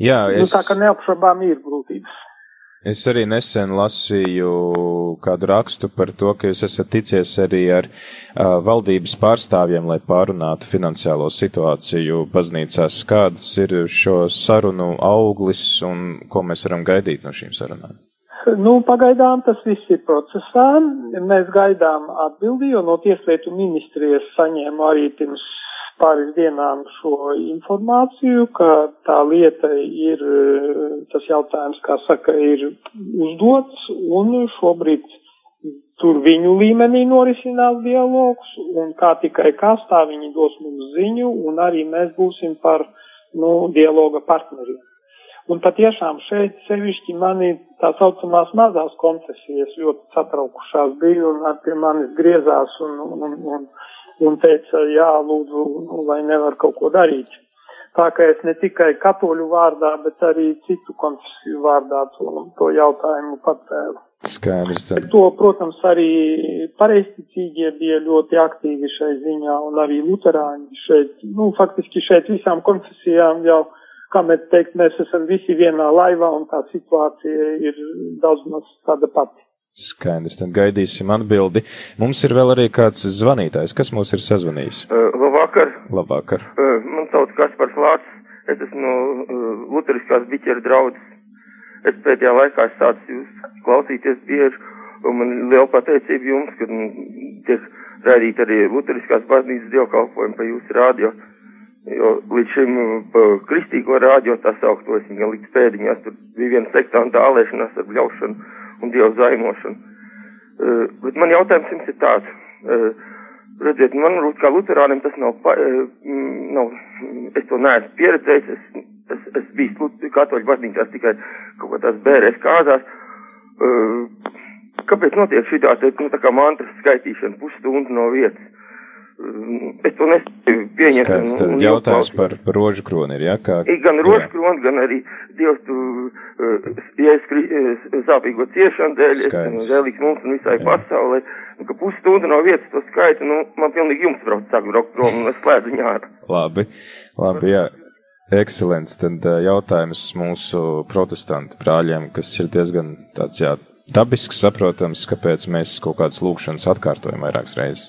Jā, es... Nu, tā ka neapšaubām ir grūtības. Es arī nesen lasīju kādu rakstu par to, ka jūs esat ticies arī ar uh, valdības pārstāvjiem, lai pārunātu finansiālo situāciju baznīcās. Kādas ir šo sarunu auglis un ko mēs varam gaidīt no šīm sarunām? Nu, pagaidām tas viss ir procesā. Mēs gaidām atbildi, jo no tieslietu ministrijas saņēmu arī pirms pāris dienām šo informāciju, ka tā lieta ir, tas jautājums, kā saka, ir uzdots un šobrīd tur viņu līmenī norisinās dialogs un kā tikai kastā viņi dos mums ziņu un arī mēs būsim par nu, dialoga partneriem. Un patiešām šeit sevišķi mani tā saucamās mazās konfesijas ļoti satraukušās bija un pie manis griezās un, un, un, un teica, jā, lūdzu, vai nevar kaut ko darīt. Tā kā es ne tikai katoļu vārdā, bet arī citu konfesiju vārdā to, to jautājumu pacēlu. Skaidrs. Tad. To, protams, arī pareizticīgie bija ļoti aktīvi šai ziņā un arī luterāņi šeit, nu, faktiski šeit visām konfesijām jau, kā mēs teikt, mēs esam visi vienā laivā un tā situācija ir daudz maz tāda pati. Skaidrs, tad gaidīsim atbildi. Mums ir vēl arī kāds zvanītājs, kas mūs ir sazvanījis. Uh, labvakar. Labvakar. Uh, man sauc Kaspars Lācis, es esmu no uh, Luteriskās biķera draudzes Es pēdējā laikā sācu jūs klausīties bieži, un man liela pateicība jums, ka nu, tiek raidīt arī Luteriskās baznīcas dievkalpojumi pa jūsu rādio. Jo līdz šim pa kristīgo rādio tā saukto esmu gan līdz pēdiņās, tur bija viena sektanta ālēšanās ar bļaušanu un dievu zaimošanu. Uh, bet man jautājums jums ir tāds. Uh, redziet, man kā luterānim tas nav, pa, uh, nav, es to neesmu pieredzējis, es es, es biju katoļu baznīcās tikai kaut kā tās bērēs kāzās. Kāpēc notiek šī tā, nu, tā kā mantras skaitīšana pusstundu no vietas? Es to nespēju pieņemt. Skaidrs, tad nu, jautājums par, par rožu kroni ir, jā? Kā, gan rožu kroni, gan arī Dievs tu, uh, ja es uh, sāpīgo ciešanu dēļ, es vēlīgs mums un visai jā. pasaulē, nu, ka pusstundu no vietas to skaitu, nu, man pilnīgi jums brauc sāk braukt prom un es slēdzu ņāru. Labi, labi, jā. Ekscelents, tad jautājums mūsu protestantu brāļiem, kas ir diezgan tāds, jā, dabisks, saprotams, kāpēc mēs kaut kādas lūkšanas atkārtojam vairākas reizes.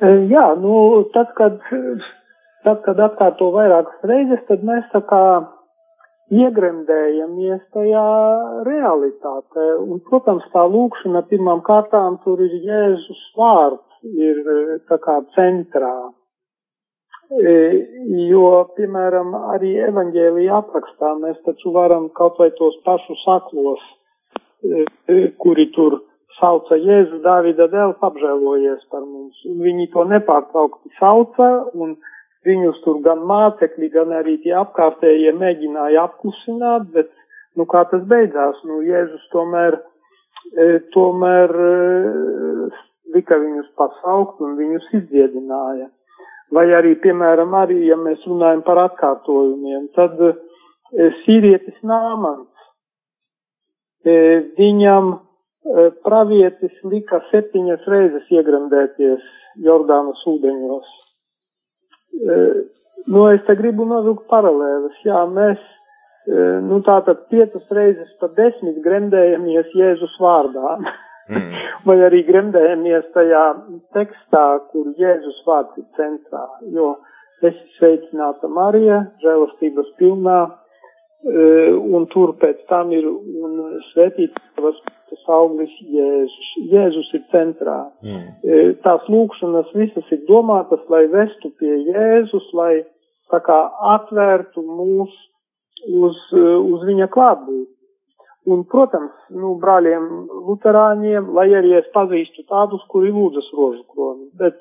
Jā, nu, tad, kad, tad, kad atkārto vairākas reizes, tad mēs tā kā iegremdējamies tajā realitātē. Un, protams, tā lūkšana pirmām kārtām tur ir Jēzus vārds, ir tā kā centrā. E, jo, piemēram, arī evaņģēlija aprakstā mēs taču varam kaut vai tos pašus aklos, e, e, kuri tur sauca Jēzu Dāvida dēls apžēlojies par mums. Un viņi to nepārtraukti sauca, un viņus tur gan mācekļi, gan arī tie apkārtējie mēģināja apklusināt, bet, nu, kā tas beidzās, nu, Jēzus tomēr, tomēr lika viņus pasaukt un viņus izdziedināja. Vai arī, piemēram, arī, ja mēs runājam par atkārtojumiem, tad e, sīrietis Nāmans, e, viņam e, pravietis lika septiņas reizes iegremdēties Jordānas ūdeņos. E, nu, es te gribu novilkt paralēlas. Jā, mēs, e, nu, tātad piecas reizes pa desmit gremdējamies Jēzus vārdā. Mm. Vai arī gremdējamies tajā tekstā, kur Jēzus vārds ir centrā, jo esi sveicināta Marija, žēlastības pilnā, un tur pēc tam ir un svētītavas tas auglis Jēzus. Jēzus ir centrā. Mm. E, tās lūkšanas visas ir domātas, lai vestu pie Jēzus, lai tā kā atvērtu mūs uz, uz viņa klātbūtni. Un, protams, nu, brāļiem luterāņiem, lai arī es pazīstu tādus, kuri lūdzas rožu kroni, bet,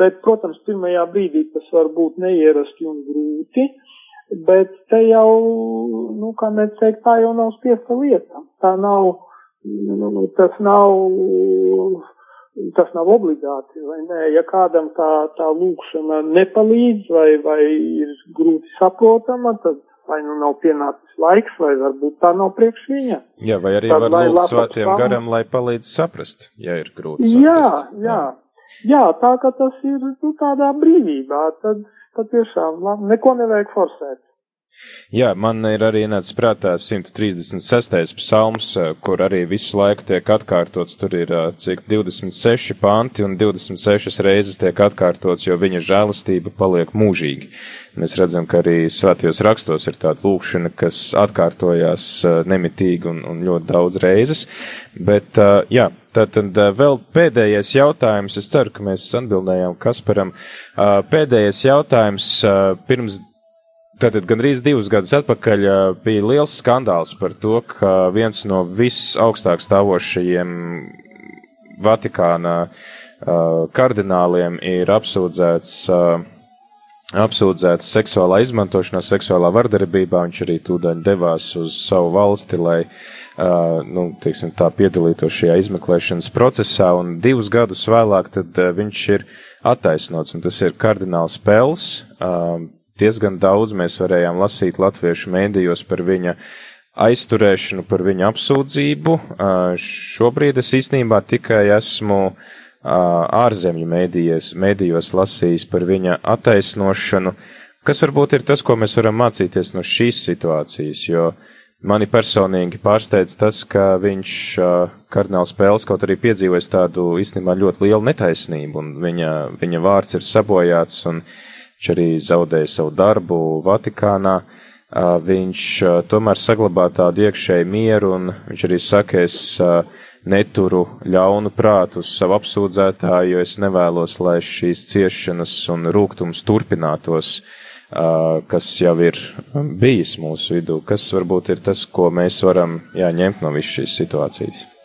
bet, protams, pirmajā brīdī tas var būt neierasti un grūti, bet te jau, nu, kā mēs teikt, tā jau nav spiesta lieta. Tā nav, nu, tas nav, tas nav obligāti, vai nē, ja kādam tā, tā lūkšana nepalīdz vai, vai ir grūti saprotama, tad vai nu nav pienācis laiks, vai varbūt tā nav priekš viņa. Jā, vai arī Tad, var lūgt svētiem spām... garam, lai palīdz saprast, ja ir grūti saprast. Jā, jā. Jā, tā ka tas ir nu, tādā brīvībā, tad, tad tiešām neko nevajag forsēt. Jā, man ir arī nācis prātā 136. psalms, kur arī visu laiku tiek atkārtots. Tur ir cik 26 panti un 26 reizes tiek atkārtots, jo viņa žēlastība paliek mūžīgi. Mēs redzam, ka arī svētajos rakstos ir tāda lūkšana, kas atkārtojās nemitīgi un, un ļoti daudz reizes. Bet, jā, Tātad vēl pēdējais jautājums. Es ceru, ka mēs atbildējām Kasparam. Pēdējais jautājums pirms Tātad gandrīz divus gadus atpakaļ bija liels skandāls par to, ka viens no visaugstāk stāvošajiem Vatikāna kardināliem ir apsūdzēts apsūdzēts seksuālā izmantošanā, seksuālā vardarbībā. Viņš arī tūdaļ devās uz savu valsti, lai, nu, teiksim, tā piedalītos šajā izmeklēšanas procesā, un divus gadus vēlāk viņš ir attaisnots, un tas ir kardināls Pels. Uh, diezgan daudz mēs varējām lasīt latviešu mēdījos par viņa aizturēšanu, par viņa apsūdzību. Uh, šobrīd es īstenībā tikai esmu uh, ārzemju mēdījos, mēdījos lasījis par viņa attaisnošanu, kas varbūt ir tas, ko mēs varam mācīties no šīs situācijas, jo mani personīgi pārsteidz tas, ka viņš, kardināls Pēls, kaut arī piedzīvojis tādu īstenībā ļoti lielu netaisnību, un viņa, viņa vārds ir sabojāts, un viņš arī zaudēja savu darbu Vatikānā. Viņš tomēr saglabā tādu iekšēju mieru, un viņš arī saka, es neturu ļaunu prātu uz savu apsūdzētāju, jo es nevēlos, lai šīs ciešanas un rūgtums turpinātos, kas jau ir bijis mūsu vidū. Kas varbūt ir tas, ko mēs varam jā, ņemt no visas šīs situācijas?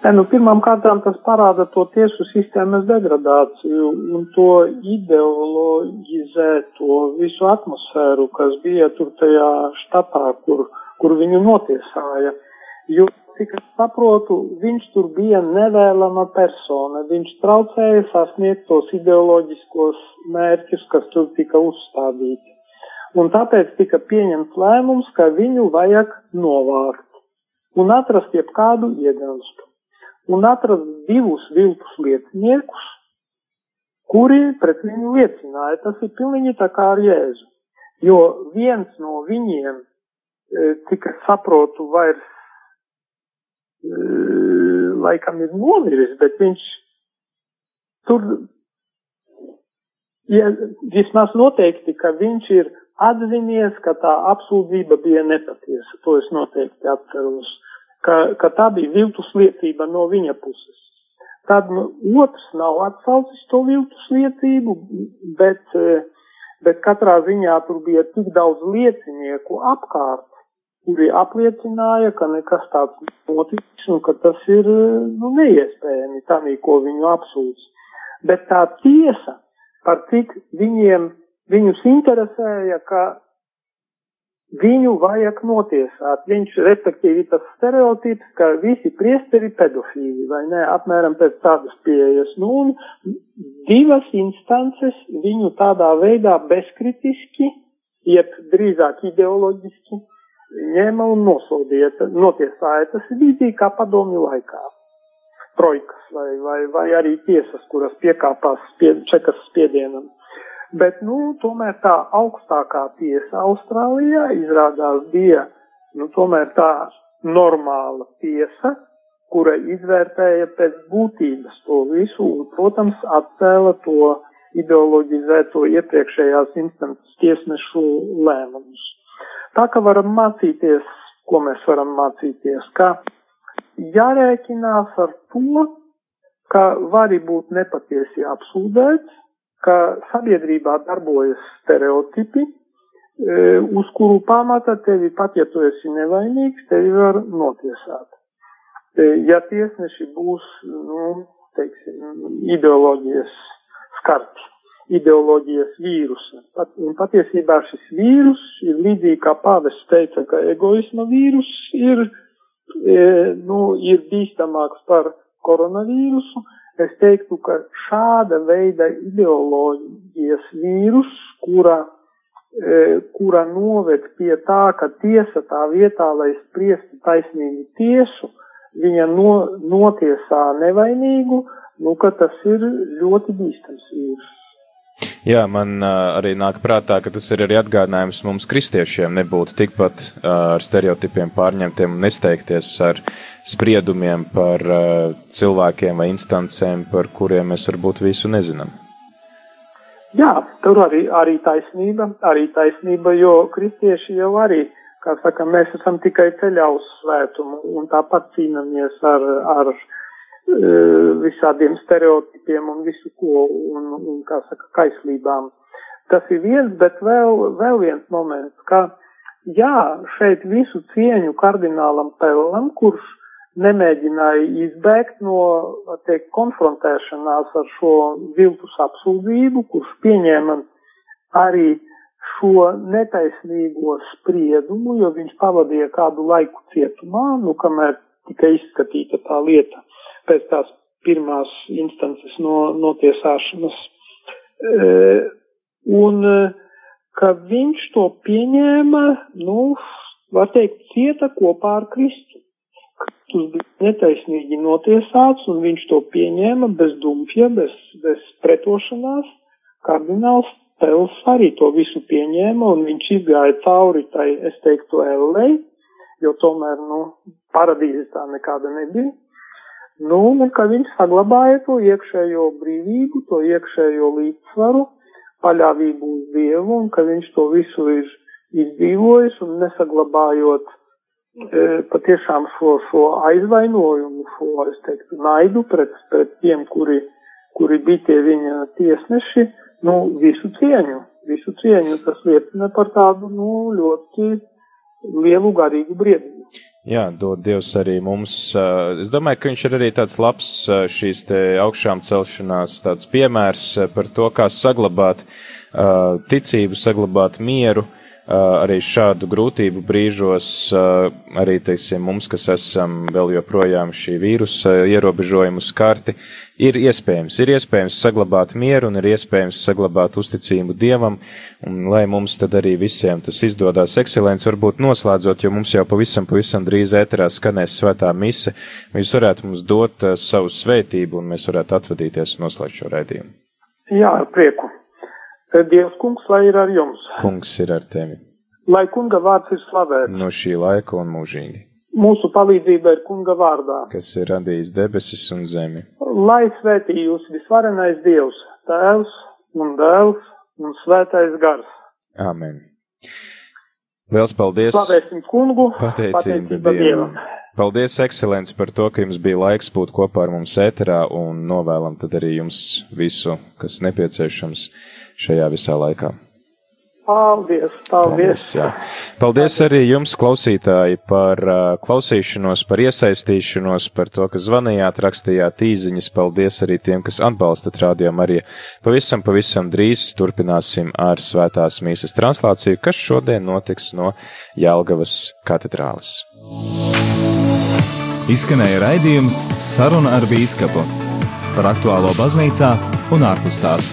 Ne, nu, pirmām kārtām tas parāda to tiesu sistēmas degradāciju un to ideologizēto visu atmosfēru, kas bija tur tajā štatā, kur, kur viņu notiesāja. Jo cik es saprotu, viņš tur bija nevēlama persona. Viņš traucēja sasniegt tos ideoloģiskos mērķus, kas tur tika uzstādīti. Un tāpēc tika pieņemts lēmums, ka viņu vajag novākt un atrast jebkādu ieganstu. Un atrast divus viltus lieciniekus, kuri pret viņu liecināja. Tas ir pilnīgi tā kā ar Jēzu. Jo viens no viņiem, e, cik es saprotu, vairs laikam ir nomiris, bet viņš tur, ja, vismaz noteikti, ka viņš ir atzinies, ka tā apsūdzība bija nepatiesa. To es noteikti atceros. Ka, ka tā bija viltus liecība no viņa puses. Tad nu, otrs nav atsaucis to viltus liecību, bet, bet katrā ziņā tur bija tik daudz liecinieku apkārt, kuri apliecināja, ka nekas tāds notiks un ka tas ir nu, neiespējami tam, ko viņu apsūdz. Bet tā tiesa, par cik viņiem, viņus interesēja, ka viņu vajag notiesāt. Viņš, respektīvi, tas stereotips, ka visi priesteri pedofīli, vai ne, apmēram pēc tādas pieejas. Nu, un divas instances viņu tādā veidā bezkritiski, jeb drīzāk ideoloģiski ņēma un nosodīja, notiesāja. Tas ir līdzīgi kā padomju laikā. Trojkas vai, vai, vai arī tiesas, kuras piekāpās spie, čekas spiedienam. Bet, nu, tomēr tā augstākā tiesa Austrālijā izrādās bija, nu, tomēr tā normāla tiesa, kura izvērtēja pēc būtības to visu un, protams, atcēla to ideoloģizēto iepriekšējās instances tiesnešu lēmumus. Tā ka varam mācīties, ko mēs varam mācīties, ka jārēķinās ar to, ka vari būt nepatiesi apsūdzēts, ka sabiedrībā darbojas stereotipi, e, uz kuru pamata tevi pat, ja tu esi nevainīgs, tevi var notiesāt. E, ja tiesneši būs, nu, teiksim, ideoloģijas skarti ideoloģijas vīrusa. Pat, un patiesībā šis vīrus ir līdzīgi kā pāvests teica, ka egoisma vīrus ir, e, nu, ir bīstamāks par koronavīrusu. Es teiktu, ka šāda veida ideoloģijas vīrus, kura, e, kura noved pie tā, ka tiesa tā vietā, lai spriestu taisnīgu tiesu, viņa no, notiesā nevainīgu, nu, ka tas ir ļoti bīstams vīrus. Jā, man uh, arī nāk prātā, ka tas ir arī atgādinājums mums, kristiešiem, nebūt tikpat uh, ar stereotipiem pārņemtiem un nesteigties ar spriedumiem par uh, cilvēkiem vai instancēm, par kuriem mēs varbūt visu nezinām. Jā, tur arī, arī taisnība, arī taisnība, jo kristieši jau arī, kā saka, mēs esam tikai ceļā uz svētumu un tāpat cīnamies ar, ar Eh, visādiem stereotipiem un visu ko, un, un kā saka, kaislībām. Tas ir viens, bet vēl, vēl viens moments, ka, jā, šeit visu cieņu kardinālam Pellam, kurš nemēģināja izbēgt no, teikt, konfrontēšanās ar šo viltus apsūdzību, kurš pieņēma arī šo netaisnīgo spriedumu, jo viņš pavadīja kādu laiku cietumā, nu, kamēr tika izskatīta tā lieta pēc tās pirmās instances no, notiesāšanas. E, un ka viņš to pieņēma, nu, var teikt, cieta kopā ar Kristu. Kristus bija netaisnīgi notiesāts, un viņš to pieņēma bez dumpja, bez, bez pretošanās. Kardināls Pels arī to visu pieņēma, un viņš izgāja cauri tai, es teiktu, ellei, jo tomēr, nu, paradīze tā nekāda nebija. Nu, un ka viņš saglabāja to iekšējo brīvību, to iekšējo līdzsvaru, paļāvību uz Dievu, un ka viņš to visu ir izdzīvojis un nesaglabājot e, patiešām šo, šo aizvainojumu, šo, es teiktu, naidu pret, pret tiem, kuri, kuri bija tie viņa tiesneši, nu, visu cieņu, visu cieņu, tas liecina par tādu, nu, ļoti lielu garīgu briedību. Jā, dod Dievs arī mums. Es domāju, ka viņš ir arī tāds labs šīs te augšām celšanās tāds piemērs par to, kā saglabāt ticību, saglabāt mieru arī šādu grūtību brīžos, arī, teiksim, mums, kas esam vēl joprojām šī vīrusa ierobežojumu skarti, ir iespējams, ir iespējams saglabāt mieru un ir iespējams saglabāt uzticību Dievam, un lai mums tad arī visiem tas izdodās ekscelents, varbūt noslēdzot, jo mums jau pavisam, pavisam drīz ēterā skanēs svētā mise, jūs varētu mums dot savu svētību un mēs varētu atvadīties un noslēgt šo raidījumu. Jā, prieku. Dievs kungs, lai ir ar jums. Kungs ir ar tevi. Lai kunga vārds ir slavēts. No šī laika un mūžīgi. Mūsu palīdzība ir kunga vārdā. Kas ir radījis debesis un zemi. Lai svētī jūs visvarenais Dievs, Tēvs un Dēls un Svētais Gars. Amen. Liels paldies! Slavēsim kungu! Pateicība Dievam! Dievam. Paldies, ekscelents, par to, ka jums bija laiks būt kopā ar mums ēterā un novēlam tad arī jums visu, kas nepieciešams šajā visā laikā. Paldies, paldies. Paldies, paldies arī jums, klausītāji, par uh, klausīšanos, par iesaistīšanos, par to, ka zvanījāt, rakstījāt īziņas. Paldies arī tiem, kas atbalstat rādījumu arī. Pavisam, pavisam drīz turpināsim ar svētās mīsas translāciju, kas šodien notiks no Jelgavas katedrāles. Izskanēja raidījums Saruna ar Bīskapu par aktuālo baznīcā un ārpus tās.